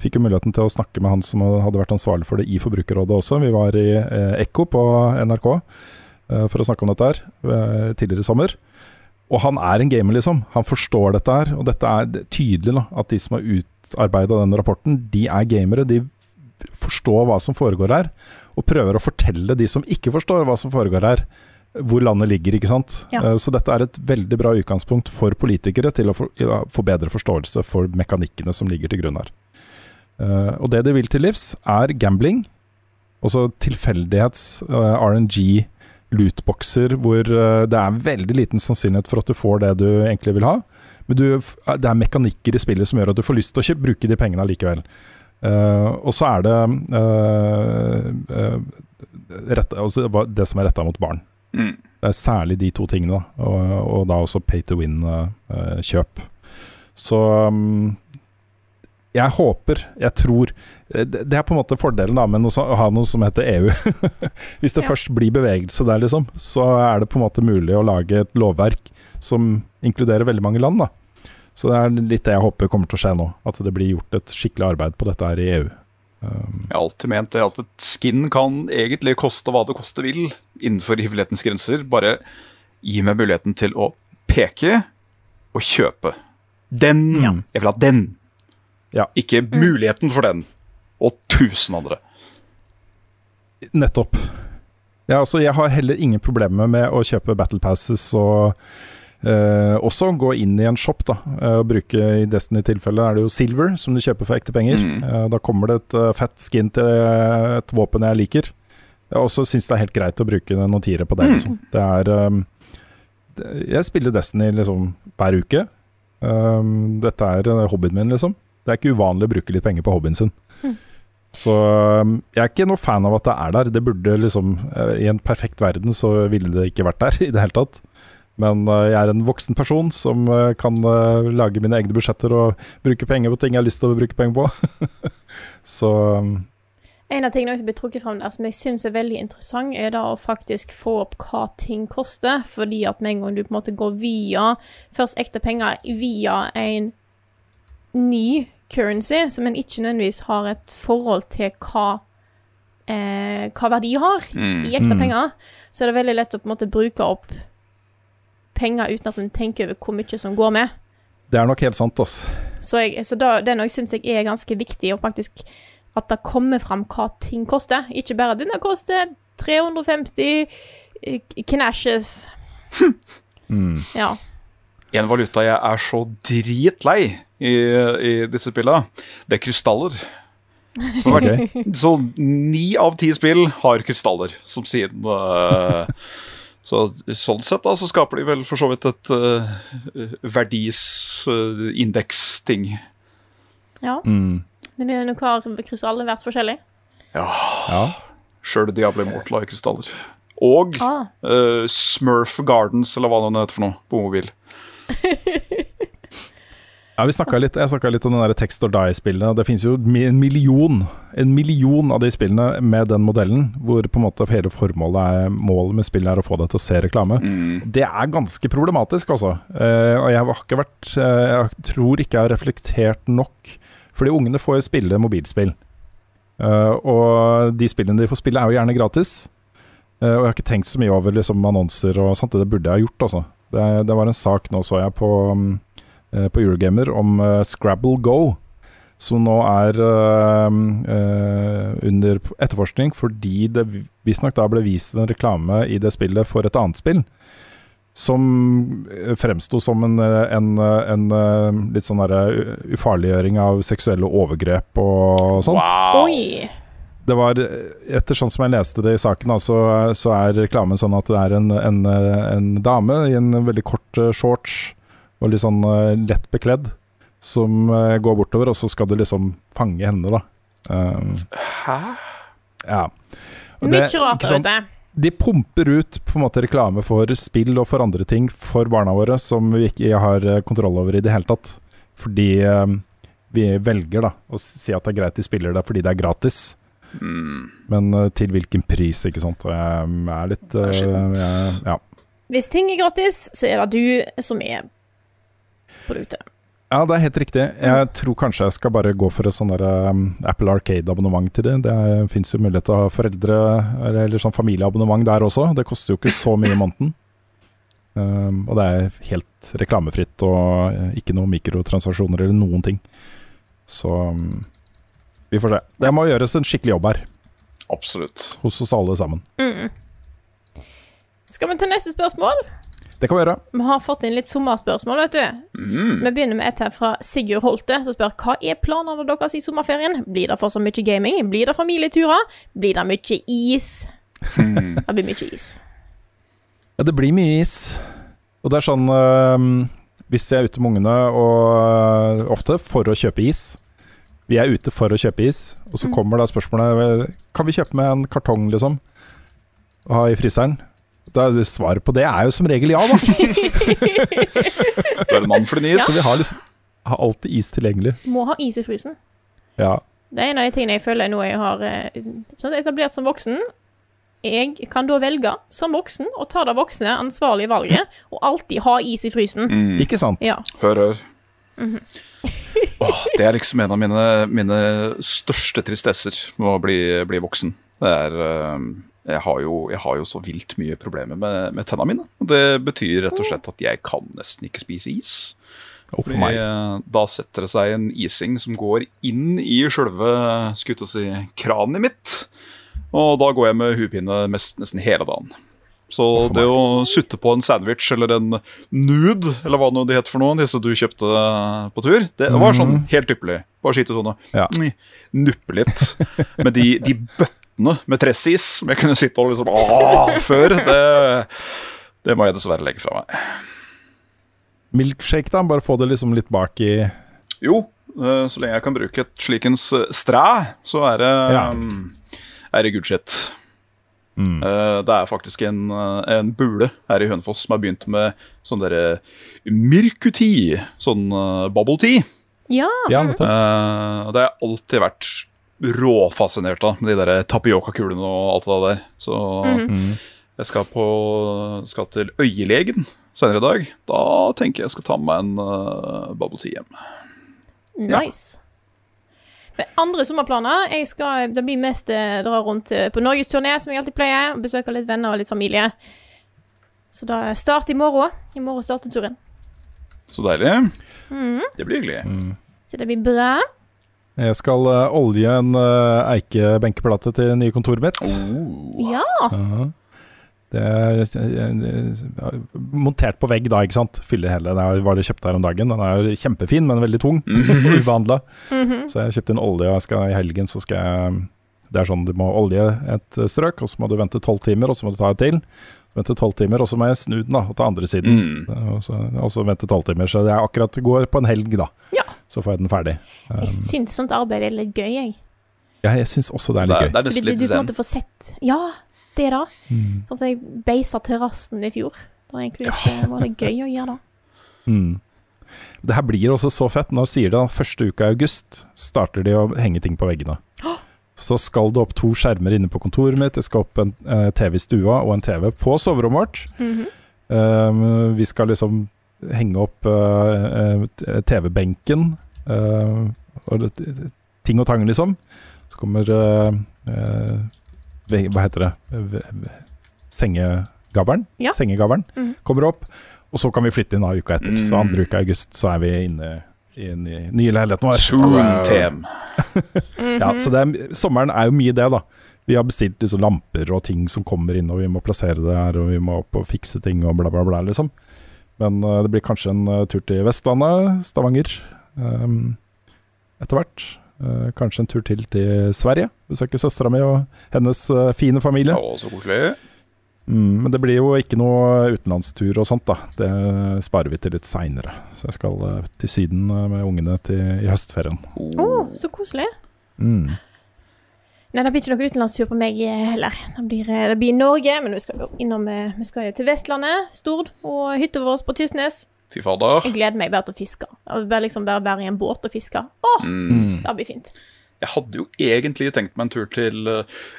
Fikk jo muligheten til å snakke med han som hadde vært ansvarlig for det i Forbrukerrådet også. Vi var i eh, Ekko på NRK eh, for å snakke om dette her eh, tidligere i sommer. Og han er en gamer, liksom. Han forstår dette her. Og dette er tydelig da, at de som har utarbeida denne rapporten, de er gamere. De forstår hva som foregår her, og prøver å fortelle de som ikke forstår hva som foregår her, hvor landet ligger, ikke sant. Ja. Uh, så dette er et veldig bra utgangspunkt for politikere til å få bedre forståelse for mekanikkene som ligger til grunn her. Uh, og det det vil til livs, er gambling. Også tilfeldighets, uh, eh, RNG, lootboxer, hvor uh, det er veldig liten sannsynlighet for at du får det du egentlig vil ha. Men du, det er mekanikker i spillet som gjør at du får lyst til å ikke bruke de pengene likevel. og så er det rett, altså det som er retta mot barn. Mm. Det er særlig de to tingene. Og, og da også pay to win-kjøp. Så um, jeg håper, jeg tror eh, Det er på en måte fordelen da med å ha noe som heter EU. (laughs) Hvis det ja. først blir bevegelse der, liksom, så er det på en måte mulig å lage et lovverk som inkluderer veldig mange land. da. Så det er litt det jeg håper kommer til å skje nå. At det blir gjort et skikkelig arbeid på dette her i EU. Um, jeg har alltid ment det at et skin kan egentlig koste hva det koste vil innenfor rivelighetens grenser. Bare gi meg muligheten til å peke og kjøpe. Den! Ja. Jeg vil ha den! Ja. Ikke muligheten for den, og tusen andre. Nettopp. Ja, altså, jeg har heller ingen problemer med å kjøpe Battle Passes og eh, også gå inn i en shop da, eh, og bruke i Destiny-tilfellet er det jo silver, som du kjøper for ekte penger. Mm. Eh, da kommer det et uh, fett skin til et våpen jeg liker. Jeg også syns det er helt greit å bruke noen tiere på det. Mm. Liksom. Det er um, det- Jeg spiller Destiny liksom hver uke. Um, dette er hobbyen min, liksom. Det er ikke uvanlig å bruke litt penger på hobbyen sin. Mm. Så um, jeg er ikke noe fan av at det er der. Det burde liksom eh, I en perfekt verden så ville det ikke vært der (laughs) i det hele tatt. Men eh, jeg er en voksen person som eh, kan lage mine egne budsjetter og bruke penger på ting jeg har lyst til å bruke penger på. (laughs) så um, En av tingene som blir trukket frem der, som jeg syns er veldig interessant, er da å faktisk få opp hva ting koster. Fordi at med en gang du på en måte går via først ekte penger via en ny currency, som en ikke nødvendigvis har et forhold til hva eh, hva verdi har Mm. i ekte Mm. penger, så er det veldig lett å på en måte bruke opp penger uten at en tenker over hvor mye som går med. det er nok helt sant, ass. Så, jeg, så da, det syns jeg er ganske viktig, og faktisk at det kommer fram hva ting koster. Ikke bare 'denne koster 350 eh, knashes'. (laughs) Mm. Ja. En valuta jeg er så dritlei i, i disse spillene, det er krystaller. (laughs) Så, så ni av ti spill har krystaller som sin uh, (laughs) Så sånn sett da, så skaper de vel for så vidt et uh, verdisindeks-ting. ja. Mm. Men det er nok har krystaller vært forskjellig. ja. Ja. Sjøl Diablo Immortal har krystaller. Og Ah. uh, Smurf Gardens, eller hva det heter for noe, på mobil. (laughs) Ja, vi litt, Jeg snakka litt om den der Text or Die-spillene. Det finnes jo en million En million av de spillene med den modellen, hvor på en måte hele formålet er målet med spillet er å få deg til å se reklame. Det er ganske problematisk, altså. Eh, og jeg har ikke vært eh, Jeg tror ikke jeg har reflektert nok. Fordi ungene får jo spille mobilspill. Eh, og de spillene de får spille, er jo gjerne gratis. Eh, og jeg har ikke tenkt så mye over liksom, annonser og sånt. Det burde jeg ha gjort, altså. Det, det var en sak nå, så jeg, på, mm, eh, på Eurogamer om eh, Scrabble Go. Som nå er eh, eh, under etterforskning fordi det visstnok da ble vist en reklame i det spillet for et annet spill. Som eh, fremsto som en, eh, en, eh, en eh, litt sånn derre ufarliggjøring av seksuelle overgrep og sånt. Oi! Det var, etter sånn som jeg leste det i saken, da, så, så er reklamen sånn at det er en, en, en dame i en veldig kort eh, shorts og litt sånn eh, lett bekledd som eh, går bortover, og så skal du liksom fange henne, da. Um, Hæ? ja. Og det- Mye rart sånn, ute. De pumper ut på en måte reklame for spill og for andre ting for barna våre som vi ikke har eh, kontroll over i det hele tatt. Fordi eh, vi velger da å si at det er greit de spiller det fordi det er gratis. Mm. Men uh, til hvilken pris, ikke sant. Og jeg er litt skittent. jeg, Ja. Hvis ting er gratis, så er det du som er produktet. ja, det er helt riktig. Jeg tror kanskje jeg skal bare gå for et sånn der um, Apple Arcade-abonnement til det. Det fins jo mulighet til å ha foreldre eller, sånn familieabonnement der også. Det koster jo ikke så mye i måneden. Um, og det er helt reklamefritt og eh, ikke noen mikrotransaksjoner eller noen ting. Så um, vi får se. Det må gjøres en skikkelig jobb her, Absolutt. hos oss alle sammen. Mm. Skal vi til neste spørsmål? Det kan vi gjøre. Vi har fått inn litt sommerspørsmål, vet du. Mm. Så vi begynner med et her fra Sigurd Holte, som spør hva er planene deres i sommerferien? Blir det for så mye gaming? Blir det familieturer? Blir det mye is? Mm. Det blir mye is. Ja, det blir mye is. Og det er sånn øhm, Hvis jeg er ute med ungene, og øh, ofte for å kjøpe is Vi er ute for å kjøpe is, og så Mm. kommer da spørsmålet Kan vi kjøpe med en kartong, liksom? Og ha i fryseren? Da er Svaret på det er jo som regel ja, da. (laughs) Du er en mann for din is. Så vi har liksom har alltid is tilgjengelig. Må ha is i frysen. Ja. Det er en av de tingene jeg føler nå jeg har eh, sånn etablert som voksen. Jeg kan da velge som voksen å ta det voksne, ansvarlige valget og alltid ha is i frysen. Mm. Ikke sant? Ja. Hør, hør. Åh, det er liksom en av mine, mine største tristesser med å bli, bli voksen. Det er eh, jeg har, jo, jeg har jo så vilt mye problemer med, med tenna mine. Det betyr rett og slett at jeg kan nesten ikke spise is. Og for meg. eh, Da setter det seg en ising som går inn i sjølve jeg å si, kranet mitt. Og da går jeg med huepine nesten hele dagen. Så det å sutte på en sandwich eller en nude, eller hva nå de heter for noe, disse du kjøpte på tur, det var sånn helt ypperlig. Bare skitt i sånne Ja. nuppe litt. (laughs) Men de, de bøttene med tressis som jeg kunne sitte og liksom Åh, før, det, det må jeg dessverre legge fra meg. Milkshake, da? Bare få det liksom litt bak i Jo, eh, så lenge jeg kan bruke et slikens eh, stræ, så er det, Ja. mm, er det good shit. Mm. Eh, Det er faktisk en, eh, en bule her i Hønefoss som har begynt med sånn derre myrkuti, sånn eh, bubble tea. Ja. Ja. Eh, det har jeg alltid vært råfascinert av, med de der tapioca-kulene og alt det der. Så Mm. jeg skal, på, skal til øyelegen senere i dag. Da tenker jeg jeg skal ta med meg en uh, bubble tea hjem. Nice. Men andre sommerplaner jeg skal, Det blir mest eh, dra rundt eh, på norgesturné, som jeg alltid pleier. og Besøke litt venner og litt familie. Så da start i morgen. I morgen starter turen. Så deilig. Mm. Det blir hyggelig. Så det blir bra. Jeg skal eh, olje en uh, eikebenkeplate til det nye kontoret mitt. Ja. Ja. Det er eh, eh, montert på vegg, da, ikke sant. Fyller hele. Det var det kjøpt her om dagen. Den er kjempefin, men veldig tung. (laughs) og Mm -hmm. Så jeg kjøpte inn olje, og skal, i helgen så skal jeg Det er sånn du må olje et eh, strøk, og så må du vente tolv timer, og så må du ta et til. Vente tolv timer, og så må jeg snu den da, og ta andre siden. Mm. Og så, og så vente tolv timer. Så det er akkurat går på en helg, da. Ja. Så får jeg den ferdig. Um, Jeg syns sånt arbeid er litt gøy, jeg. ja, jeg syns også det er litt gøy. det er Fordi du, du på en måte får sett Ja, det da. Mm. Sånn som jeg beisa terrassen i fjor. Det var egentlig litt, ja. var det gøy å gjøre da. (laughs) Mm. Det her blir også så fett. Nå sier det at første uka i august starter de å henge ting på veggene. Så skal det opp to skjermer inne på kontoret mitt. Det skal opp en eh, TV i stua og en TV på soverommet vårt. Mhm. Um, vi skal liksom henge opp eh, TV-benken uh, og ting og tang, liksom. Så kommer uh, eh, Hva heter det? Ve- Ja. Sengegavlen. mm Sengegavlen Mhm. kommer opp. Og så kan vi flytte inn da uka etter. Så Mm. andre uka i august så er vi inne i den nye- nye leiligheten vår. Soon-tem. (laughs) Ja, så er, sommeren er jo mye det, da. Vi har bestilt liksom lamper og ting som kommer inn, og vi må plassere det her, og vi må opp og fikse ting og bla, bla, bla, liksom. Men uh, det blir kanskje en uh, tur til Vestlandet, Stavanger, um, etter hvert. Uh, kanskje en tur til til Sverige. Besøke søstera mi og hennes fine familie. Å, så koselig. Mm, men det blir jo ikke noe utenlandstur og sånt, da. Det sparer vi til litt seinere. Så jeg skal eh, til Syden eh, med ungene til, i høstferien. Å, så koselig. Mm. Nei, det blir ikke noe utenlandstur på meg eh, heller. Det blir, det blir Norge, men vi skal jo innom Vi skal jo til Vestlandet, Stord, og hytta vår på Tysnes. Fy fader. Jeg gleder meg bare til å fiske. Bare liksom bare være i en båt og fiske. Å, Mm. det blir fint. Jeg hadde jo egentlig tenkt meg en tur til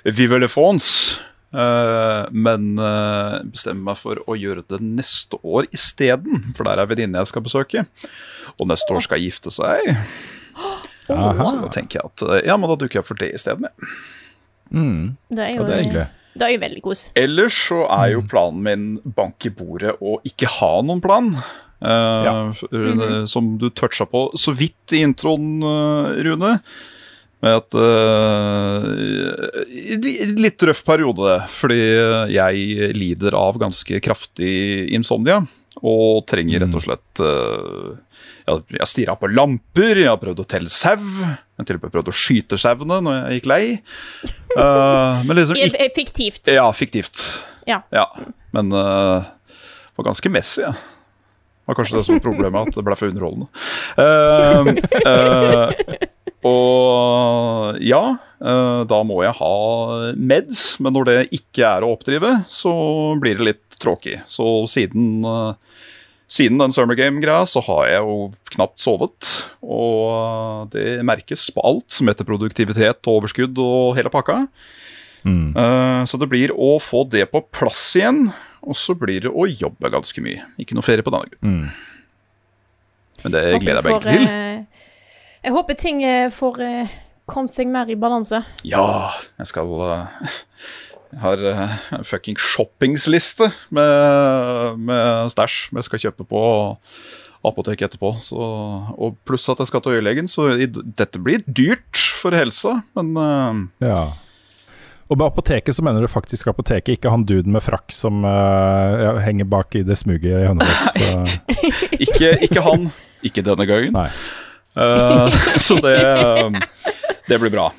Vive le France. Eh, men uh, bestemmer meg for å gjøre det neste år isteden. For der er venninne jeg skal besøke. Og neste år skal gifte seg. Aha. Så da tenker jeg at uh, ja, men da dukker jeg opp for det isteden. jeg. Mm. Det er Ja, jo det er hyggelig. Det er jo veldig kos. Ellers så er jo planen min bank i bordet og ikke ha noen plan. Uh, Ja. mm -hmm. Som du toucha på så vidt i introen, eh, Rune. Med at uh, Litt røff periode, fordi jeg lider av ganske kraftig insomnia. Og trenger rett og slett uh, Jeg, jeg stirra på lamper, jeg har prøvd å telle sau. Jeg har til og med prøvd å skyte sauene når jeg gikk lei. Uh, men liksom (laughs) I- ikke Fiktivt. ja, fiktivt. Ja. Men uh, var ganske messy, ja. Var kanskje det som var problemet, at det ble for underholdende. Uh, eh, (laughs) og ja, eh, da må jeg ha meds, men når det ikke er å oppdrive, så blir det litt tråkig. Så siden, eh, siden den Summer Game-greia, så har jeg jo knapt sovet. Og det merkes på alt som heter produktivitet og overskudd og hele pakka. Mm. Eh, så det blir å få det på plass igjen, og så blir det å jobbe ganske mye. Ikke noe ferie på denne gutten. Mm. Men det gleder jeg meg ikke til. Jeg håper ting eh, får eh, kommet seg mer i balanse. Ja, jeg skal Jeg har eh, en fucking shoppingsliste med, med stæsj som jeg skal kjøpe på apoteket etterpå. Så, og pluss at jeg skal til øyelegen, så i, dette blir dyrt for helsa, men Ja. Og med apoteket så mener du faktisk apoteket, ikke han duden med frakk som uh, henger bak i det smuget i Hønefoss. (laughs) Ikke, ikke han. Ikke denne gangen. Nei. Eh, (laughs) så det, um, det blir bra.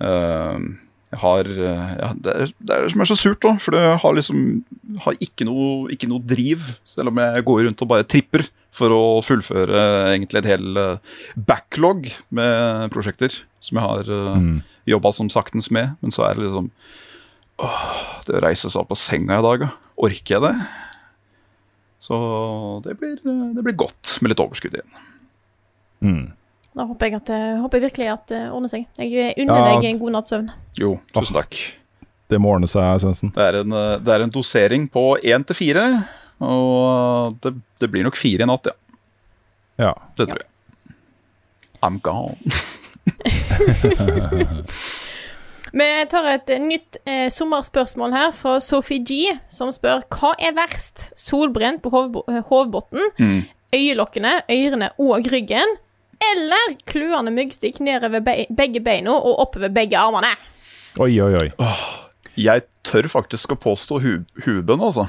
Uh, jeg har eh, ja, det, er, det er som er så surt, da. For det har liksom har ikke noe, ikke noe driv. Selv om jeg går rundt og bare tripper for å fullføre egentlig et hel eh, backlog med prosjekter som jeg har uh, Mm. jobba som saktens med. Men så er det liksom åh, Det å reise seg opp av senga i dag. Orker jeg det? Så det blir, det blir godt med litt overskudd igjen. Mm. Da håper jeg, at, eh, håper jeg virkelig at det ordner seg. Jeg unner Ja. deg en god natts søvn. Jo, tusen takk. Det må ordne seg, Svendsen. Det er en, eh, det er en dosering på én til fire, og det, det blir nok fire i natt, ja. Ja. Det tror jeg. I'm gone. (laughs) Vi tar et eh, nytt eh, sommerspørsmål her fra Sophie G, som spør hva er verst? Solbrent på eh, Mm. øyelokkene, ørene og ryggen, eller kluende myggstikk nedover be begge beina og oppover begge armene? Oi, oi, oi. Jeg tør faktisk å påstå hu huben, altså.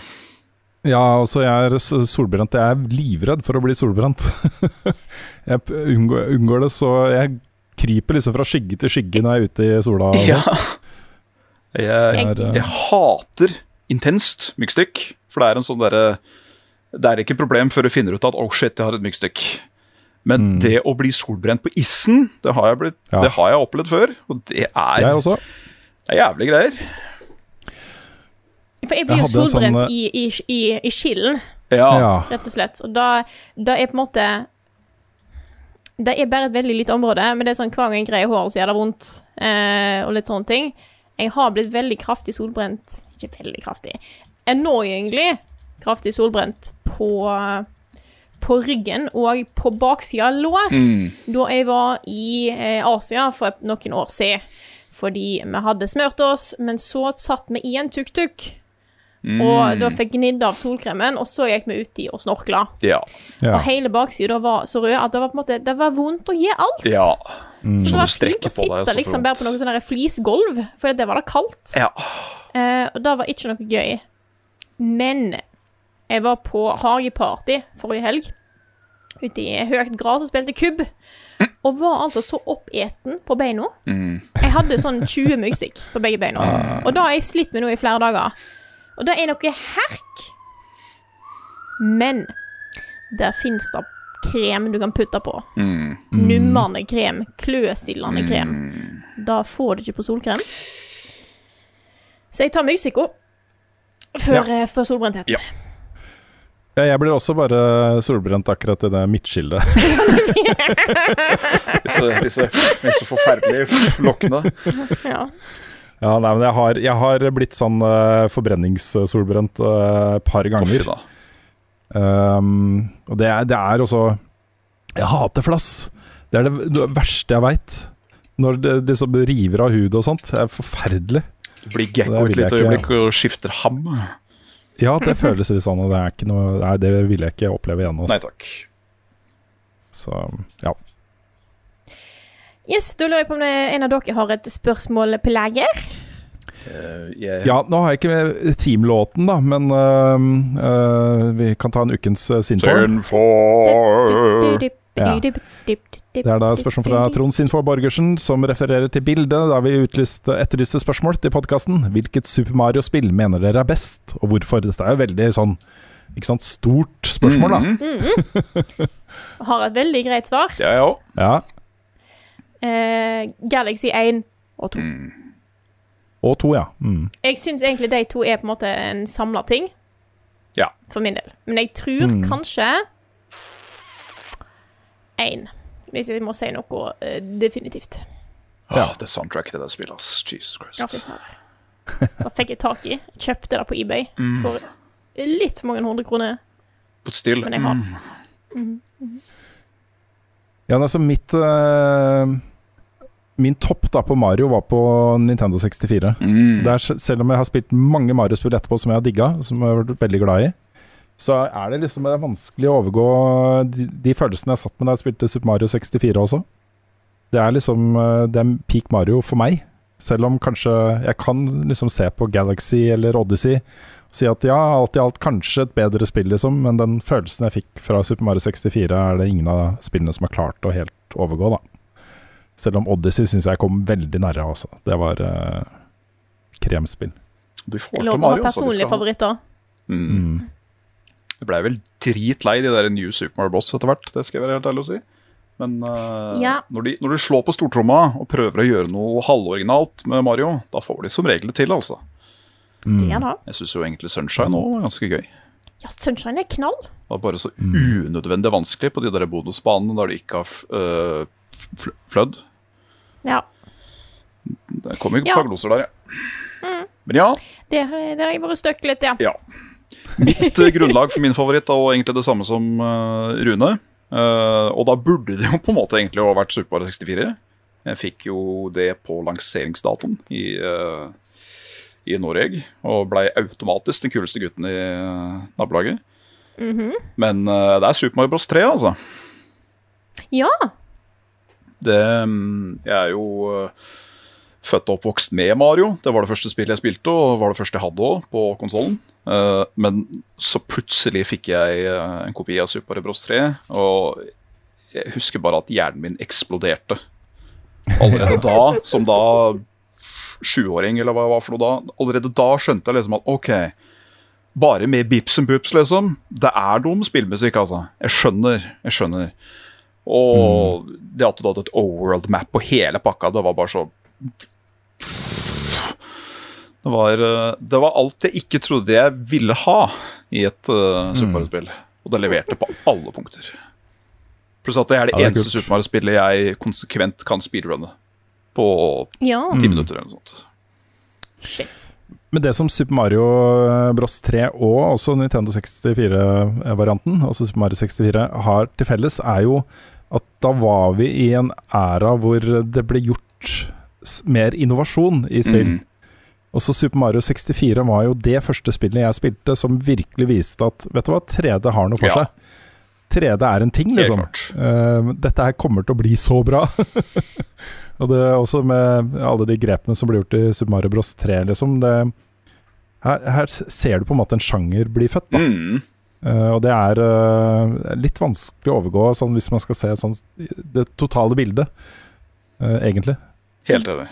Ja, altså jeg er solbrent. Jeg er livredd for å bli solbrent. (laughs) jeg unngår, unngår det, så jeg kryper liksom fra skygge til skygge når jeg er ute i sola. (laughs) Ja. Jeg, Jeg- jeg hater intenst myggstikk, for det er en sånn derre Det er ikke et problem før du finner ut at oh shit, jeg har et myggstikk. Men Mm. det å bli solbrent på issen, det har jeg, blitt, Ja. det har jeg opplevd før. Og det er, Jeg også. det er jævlig greier. For jeg blir jo solbrent sånn, i, i, i, i skillen, Ja. Ja. rett og slett. Og da, da er på en måte Det er bare et veldig lite område, men det er sånn hver gang jeg greier håret, så gjør det vondt. Eh, og litt sånne ting. Jeg har blitt veldig kraftig solbrent Ikke veldig kraftig. Annoyingly kraftig solbrent på på ryggen og på baksida av lår Mm. da jeg var i eh, Asia for noen år siden. Fordi vi hadde smurt oss, men så satt vi i en tuk-tuk. Mm. Og da fikk gnidd av solkremen, og så gikk vi uti og snorkla. Ja. Ja. Og hele baksida var så rød at det var på en måte Det var vondt å gi alt. ja. Mm. Så det var fint å deg, sitte liksom bare på noe sånn flisgulv, for det var da kaldt. ja. Eh, og det var ikke noe gøy. Men jeg var på hageparty forrige helg. Ute i høyt gras og spilte kubb. Og var altså så oppeten på beina. Mm. Jeg hadde sånn 20 myggstikk på begge beina. Og da har jeg slitt med noe i flere dager. Og det er noe herk. Men der fins det krem du kan putte på. Mm. Nummende krem. Kløstillende krem. Da får du ikke på solkrem. Så jeg tar myggstikka før, ja. før solbrentheten. Ja. Ja, jeg blir også bare solbrent akkurat i det midtskillet. (laughs) Disse, disse, disse forferdelige lokkene. Ja. Ja, nei, men jeg har, jeg har blitt sånn uh, forbrenningssolbrent et uh, par ganger. da. Um, og det er, det er også Jeg hater flass. Det er det, det verste jeg veit. Når det liksom river av hud og sånt. Det er forferdelig. Du blir gekko et lite øyeblikk og skifter ham. Ja, det føles litt sånn. Og det er ikke noe Nei, det vil jeg ikke oppleve igjen. Også. Nei takk. Så ja. Yes, da lurer jeg på om det er en av dere har et spørsmål på lager? Uh, yeah. Ja, nå har jeg ikke med teamlåten, da, men uh, uh, vi kan ta en ukens uh, Sinfor. Sinfor! Ja. Det er da spørsmål fra Trond Sinfor Borgersen, som refererer til bildet da vi utlyste, etterlyste spørsmål til podkasten. Hvilket Super Mario-spill mener dere er best, og hvorfor? Dette er jo veldig sånn ikke sant, stort spørsmål, da. Mhm. (laughs) Har et veldig greit svar. Ja, ja. Ja. Eh, Galaxy 1 og 2. Mm. Og 2, ja. Mm. Jeg syns egentlig de to er på en måte en samla ting. Ja. For min del. Men jeg tror Mm. kanskje én. Hvis jeg må si noe uh, definitivt. Ja. Det soundtracket til det spillet, ass. Jesus Christ. Ja, Da fikk jeg tak i. Kjøpte det på eBay Mm. for litt for mange hundre kroner. But still. Men jeg har- Mm. Ja, altså mitt uh, Min topp da på Mario var på Nintendo 64. Mm. Det er, selv om jeg har spilt mange Mario-spill etterpå som jeg har digga, som jeg har vært veldig glad i, så er det liksom det er vanskelig å overgå de, de følelsene jeg satt med da jeg spilte Super Mario 64 også. Det er liksom øh, Det er peak Mario for meg. Selv om kanskje jeg kan liksom se på Galaxy eller Odyssey og si at ja, alt i alt kanskje et bedre spill, liksom, men den følelsen jeg fikk fra Super Mario 64, er det ingen av spillene som har klart å helt overgå, da. Selv om Odyssey syns jeg kom veldig nære også. Det var uh, kremspill. Du får til Mario, altså. Personlig personlige favoritter. Mm. Jeg blei vel dritlei de der New Super Mario Bros etter hvert, det skal jeg være helt ærlig å si. Men uh, Ja. når, de, når de slår på stortromma og prøver å gjøre noe halvoriginalt med Mario, da får de som regel det til, altså. Mm. Det da. Jeg syns jo egentlig Sunshine òg var ganske gøy. Ja, Sunshine er knall. Det var bare så unødvendig vanskelig på de der bonusbanene der de ikke har uh, fl flødd. Ja. Det kom jo Ja. et par gloser der, ja. Men ja, Det, det har jeg vært støkk litt, ja. Ja. Mitt eh, grunnlag for min favoritt er egentlig det samme som eh, Rune. Eh, og da burde det jo på en måte egentlig ha vært Super Mario 64. Jeg fikk jo det på lanseringsdatoen i, i Norge, og blei automatisk den kuleste gutten i nabolaget. Mm -hmm. Men det er Super Mario Bros 3, altså. Ja. Det, mm, jeg er jo født og oppvokst med Mario. Det var det første spillet jeg spilte, og var det første jeg hadde òg, på konsollen. Men så plutselig fikk jeg eh, en kopi av Super Bros 3, og jeg husker bare at hjernen min eksploderte. Allerede da, som da sjuåring, eller hva det var for noe da, allerede da skjønte jeg liksom at OK, bare med bips and boops, liksom. Det er dum spillmusikk, altså. Jeg skjønner, jeg skjønner. Og det at du hadde et overworld map på hele pakka, det var bare så det var, eh, det var alt jeg ikke trodde jeg ville ha i et uh, Super Mario-spill. Og det leverte på alle punkter. Pluss at det er det Ja, det er eneste kult. Super Mario-spillet jeg konsekvent kan speedrunne. På Ja. ti minutter eller noe sånt. Shit. Men det som Super Mario Bros 3 og også Nintendo 64-varianten, altså Super Mario 64, har til felles, er jo at da var vi i en æra hvor det ble gjort mer innovasjon i spill. Mm. Også Super Mario 64 var jo det første spillet jeg spilte som virkelig viste at Vet du hva, 3D har noe for Ja. seg. 3D er en ting, liksom. Eh, dette her kommer til å bli så bra. (laughs) og det er også med alle de grepene som blir gjort i Super Mario Bros 3, liksom. Det, her, her ser du på en måte en sjanger bli født, da. Mm. Uh, og det er uh, litt vanskelig å overgå sånn, hvis man skal se sånn, det totale bildet, egentlig. Helt enig.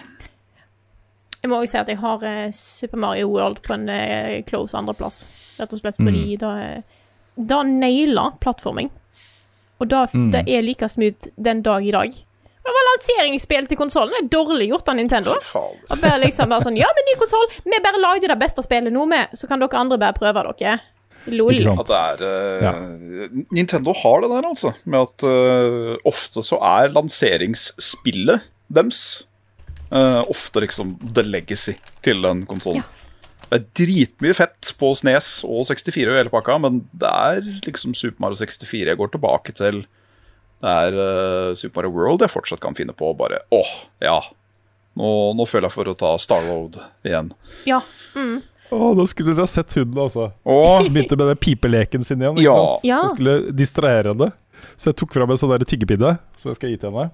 Jeg må også si at jeg har eh, Super Mario World på en eh, close andreplass. Rett og slett fordi da eh, Da naila plattforming. Og da, Mm. det er like smooth den dag i dag. Det var lanseringsspill til konsollen. Det er dårlig gjort av Nintendo. Og bare liksom bare sånn Ja, men ny konsoll! Vi bare lagde det beste spillet nå, med, så kan dere andre bare prøve dere. Lol. Det er eh, Nintendo har det der, altså. Med at uh, ofte så er lanseringsspillet deres eh, ofte liksom the legacy til den konsollen. Det er dritmye fett på Snes og 64 og hele pakka, men det er liksom Super Mario 64 jeg går tilbake til. Det er uh, Super Mario World jeg fortsatt kan finne på å bare Åh, ja. Nå, nå føler jeg for å ta Star Road igjen. Ja. Mm. Å, da skulle dere ha sett hunden, altså. Åh. (laughs) Begynte med den pipeleken sin igjen. ikke Ja. sant? Ja. Så skulle distrahere henne. Så jeg tok fram en sånn der tyggepinne som jeg skal gi til henne.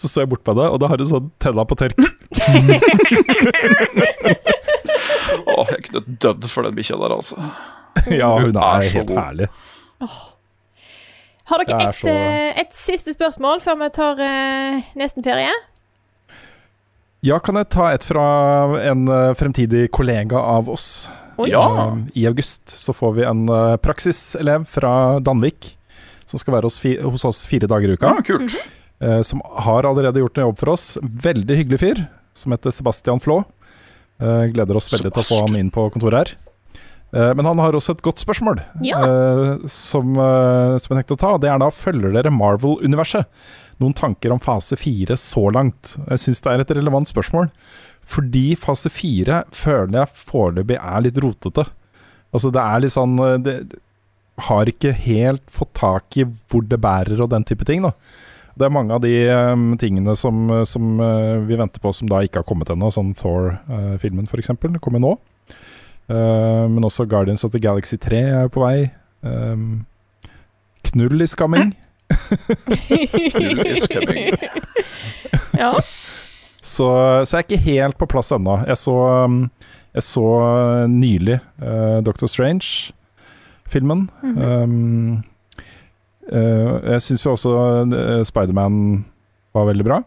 Så så jeg bort på det, og da har hun sånn tenna på tørk. (laughs) Åh, jeg kunne dødd for den bikkja der, altså. (laughs) ja, hun er er helt god. herlig. Har dere er et, så- eh, et siste spørsmål før vi tar uh, nesten ferie? Ja, kan jeg ta et fra en uh, fremtidig kollega av oss? Oi. Ja. Eh, I august så får vi en praksiselev fra Danvik som skal være hos, fi hos oss fire dager i uka. Ja, kult. eh, som har allerede gjort en jobb for oss. Veldig hyggelig fyr, som heter Sebastian Flå. Eh, gleder oss veldig til å få han inn på kontoret her. Eh, men han har også et godt spørsmål Ja. eh, som, eh, som jeg tenkte å ta. Det er da følger dere Marvel-universet? Noen tanker om fase fire så langt? Jeg syns det er et relevant spørsmål. Fordi fase fire føler jeg foreløpig er litt rotete. Altså det er litt sånn eh, det, Har ikke helt fått tak i hvor det bærer og den type ting. da det er mange av de um, tingene som, som uh, vi venter på som da ikke har kommet ennå, sånn Thor-filmen f.eks. Det kommer nå. Uh, men også Guardians of the Galaxy 3 er på vei. Um, knull is coming. (laughs) Knull is coming. Ja. Så, så jeg er ikke helt på plass ennå. Jeg så, um, jeg så nylig uh, Doctor Strange-filmen. um, uh, jeg syns jo også uh, Spiderman var veldig bra.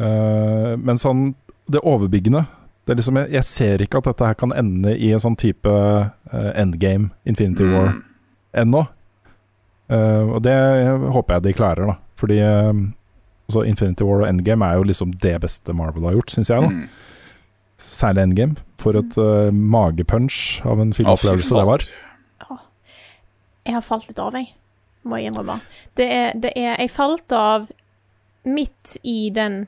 Uh, men sånn Det overbyggende det er liksom, jeg, jeg ser ikke at dette her kan ende i en sånn type uh, endgame, Infinity War, Mm. ennå. Uh, og det håper jeg de klarer, da. Fordi uh, altså Infinity War og Endgame er jo liksom det beste Marvel har gjort, syns jeg. da Mm. Særlig Endgame. For et uh, magepunch av en filmopplevelse oh, det var. Jeg har falt litt av, jeg. Må jeg innrømme. Det er, det er Jeg falt av midt i den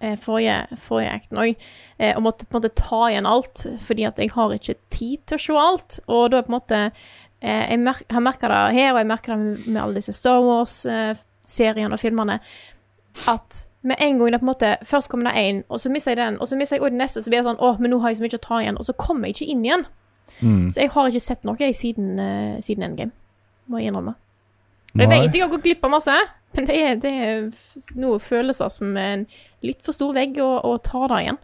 eh, forrige, forrige acten òg, eh, og måtte på en måte ta igjen alt, fordi at jeg har ikke tid til å se alt. Og da er på en måte eh, Jeg mer har merka det her, og jeg merker det med, med alle disse Star Wars-seriene og filmene, at med en gang det på en måte Først kommer det én, og så mister jeg den, og så mister jeg også den neste, så blir det sånn Å, men nå har jeg så mye å ta igjen, og så kommer jeg ikke inn igjen. Mm. Så jeg har ikke sett noe jeg siden, uh, siden Endgame, må jeg innrømme. Jeg Nei. vet jeg har gått glipp av masse, men det er, det er noen følelser som er en litt for stor vegg å, å ta det igjen.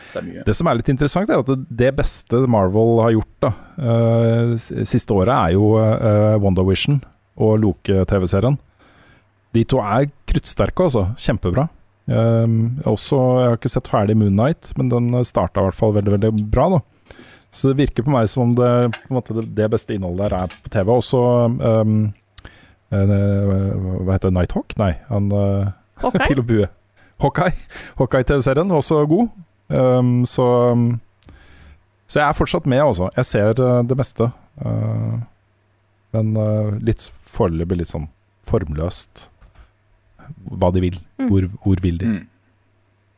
Det er mye. Det som er litt interessant, er at det, beste Marvel har gjort da uh, siste året, er jo uh, WandaVision og Loke-TV-serien. De to er kruttsterke, altså. Kjempebra. Um, også, jeg har ikke sett ferdig Moon Knight, men den starta i hvert fall veldig veldig bra. da Så det virker på meg som om det, på en måte, det, beste innholdet der er på TV. Også um, Hva heter det? Nighthawk? Nei, han uh, Hawkeye? (laughs) Pil og bue. Hawkeye. Hawkeye-TV-serien, også god. Um, så um, Så jeg er fortsatt med, altså. Jeg ser uh, det meste. Uh, men uh, litt foreløpig litt sånn formløst hva de vil. Mm. Hvor, hvor vil de? Mm.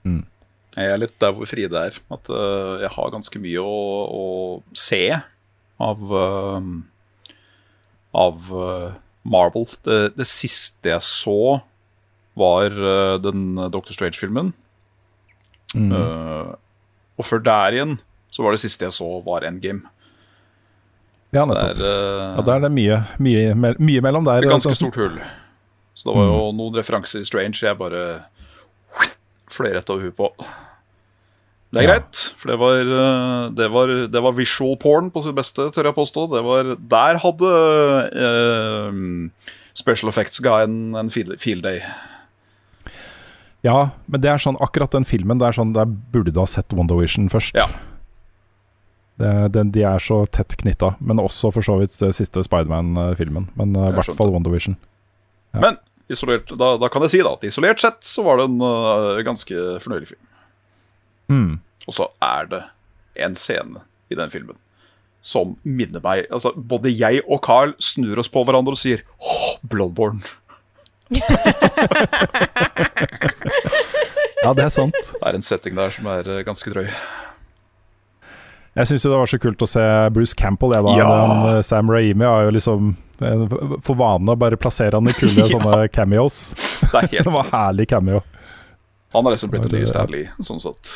Mm. Jeg er litt der hvor Fride er. At uh, jeg har ganske mye å, å se av uh, Av øh, Marvel. Det, det siste jeg så, var uh, den Doctor Strange-filmen. Mm. Uh, og før der igjen så var det siste jeg så, var Endgame. ja, nettopp. er, uh, Ja, der er det mye, mye, me- mye mellom der. et ganske altså. stort hull. Så det var jo noen referanser i Strange jeg bare (sniffs) fløy rett over huet på. Det er Ja. greit, for det var, eh, det, var, det var visual porn på sitt beste, tør jeg påstå. Det var, der hadde eh, special effects-guyen en field, day. Ja, men det er sånn, akkurat den filmen det er sånn, Der burde du ha sett WandaVision først. Ja. Det, det, de er så tett knytta. Men også for så vidt det siste Spiderman-filmen. Men uh, i hvert fall WandaVision. Ja. Men isolert, da, da kan jeg si da at isolert sett så var det en uh, ganske fornøyelig film. Mm. Og så er det en scene i den filmen som minner meg Altså, både jeg og Carl snur oss på hverandre og sier åh, Bloodborne. Ja, det er sant. Det er en setting der som er eh, ganske drøy. Jeg syns det var så kult å se Bruce Campbell. Jeg, da, Ja. den, uh, Sam Raimi har jo liksom eh, for vane å bare plassere han i kule (laughs) sånne cameos. Det er helt (laughs) det var herlig cameo. Han har liksom blitt en Ja, ny Stanley, sånn sett.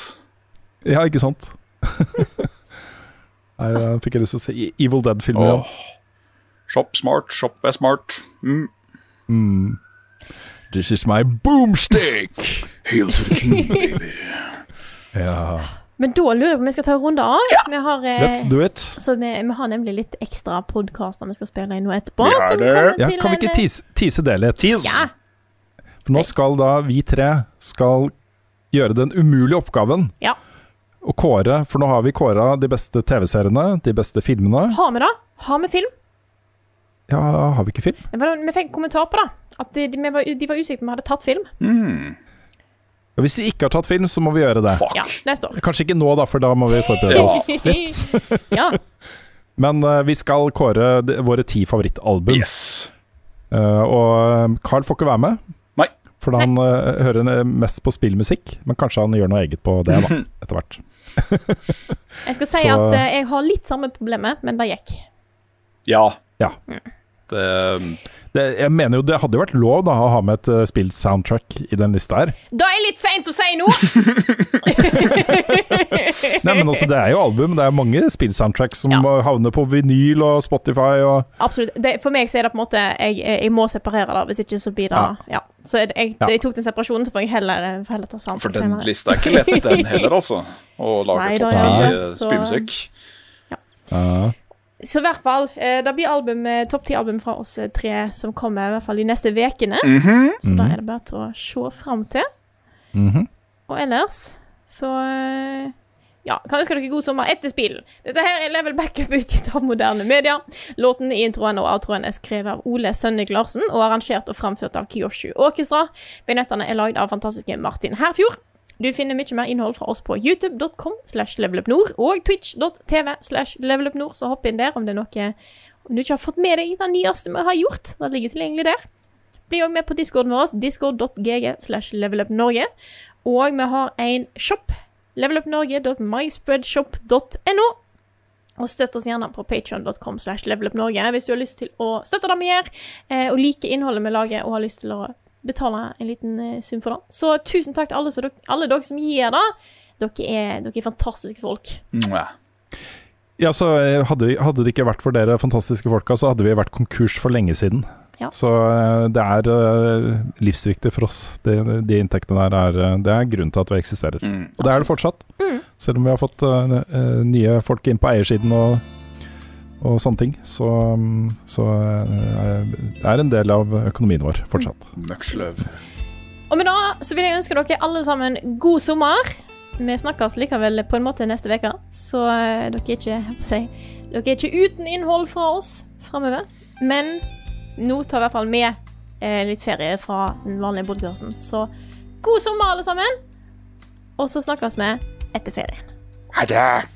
Ja, ikke sant? (laughs) Nei, jeg fikk lyst til å se Evil Dead-filmer. Oh. Shop smart, shop er smart. Mm. Mm. This is my boomstick! Hail to the king, (laughs) baby. Ja. Men da lurer jeg på om vi skal ta en runde av. Vi har, eh, Let's do it. så vi, vi har nemlig litt ekstra podkaster vi skal spille inn nå etterpå. Vi som det. kommer Ja, kan vi ikke tease, tease det litt? Ja. For nå skal da vi tre skal gjøre den umulige oppgaven. Ja. Å kåre, for nå har vi kåra de beste TV-seriene, de beste filmene. Har vi det? Har vi film? Ja, har vi ikke film? Vi fikk en kommentar på det. At de, de, var, de var usikre på om vi hadde tatt film. Mm. Hvis vi ikke har tatt film, så må vi gjøre det. Fuck. Ja, det står. Kanskje ikke nå, da, for da må vi forberede oss litt. (laughs) ja. (laughs) Men uh, vi skal kåre de, våre ti favorittalbum. Yes. Uh, og Carl får ikke være med. For han uh, hører mest på spillmusikk, men kanskje han gjør noe eget på det da, (laughs) etter hvert. Jeg skal si Så- at uh, jeg har litt samme problemet, men det gikk. Ja. Ja. Det, Det, jeg mener jo det hadde jo vært lov da å ha med et uh, spilt soundtrack i den lista her. Da er litt seint å si noe! (laughs) Nei, men også, Det er jo album. Det er mange spilt soundtracks som Ja. havner på vinyl og Spotify og Absolutt. Det, for meg så er det på en måte Jeg, jeg må separere det, hvis ikke så blir det Ja. Ja. Så jeg, jeg, jeg tok den separasjonen, så får jeg heller, får heller ta for den senere. lista er ikke lett, den (laughs) heller, altså. Å lage topp ti spillmusikk. Ja. Så i hvert fall, eh, det blir album, eh, topp ti-album fra oss eh, tre som kommer i hvert fall de neste ukene. Mhm. Så da Mhm. er det bare til å se fram til. Mhm. Og ellers så Ja, kan ønske dere god sommer etter spillen. Dette her er Level Backup utgitt av moderne media. Låten i introen og outroen er skrevet av Ole Sønnik Larsen og arrangert og framført av Kyoshu Orkestra. Vignettene er lagd av fantastiske Martin Herfjord. Du finner mye mer innhold fra oss på youtube.com slash levelupnord og twitch.tv slash levelupnord, så hopp inn der om det er noe om du ikke har fått med deg det nyeste vi har gjort. Det ligger tilgjengelig der. Bli òg med på discorden vår, discord.gg slash levelupnorge. Og vi har en shop, levelupnorge.myspreadshop.no. Og støtt oss gjerne på patreon.com slash levelupnorge hvis du har lyst til å støtte det vi gjør, eh, og like innholdet vi lager, og har lyst til å betale en liten eh, sum for det. Så tusen takk til alle, så dere, alle dere som gir det. Dere er, dere er fantastiske folk. Mwah. Ja, så eh, hadde, vi- hadde det ikke vært for dere fantastiske folka, så hadde vi vært konkurs for lenge siden. Ja. Så eh, det er livsviktig for oss. De, de inntektene der er, det er grunnen til at vi eksisterer. Mm. Og det er det fortsatt. Mm. Selv om vi har fått eh, nye folk inn på eiersiden og, og sånne ting. Så, så eh, det er en del av økonomien vår fortsatt. Møksløv. Og med det så vil jeg ønske dere alle sammen god sommer. Vi snakkes likevel på en måte neste uke, så eh, dere er ikke si, Dere er ikke uten innhold fra oss framover. Men nå tar vi i hvert fall med eh, litt ferie fra den vanlige podkasten. Så god sommer, alle sammen. Og så snakkes vi etter ferien. Ha det!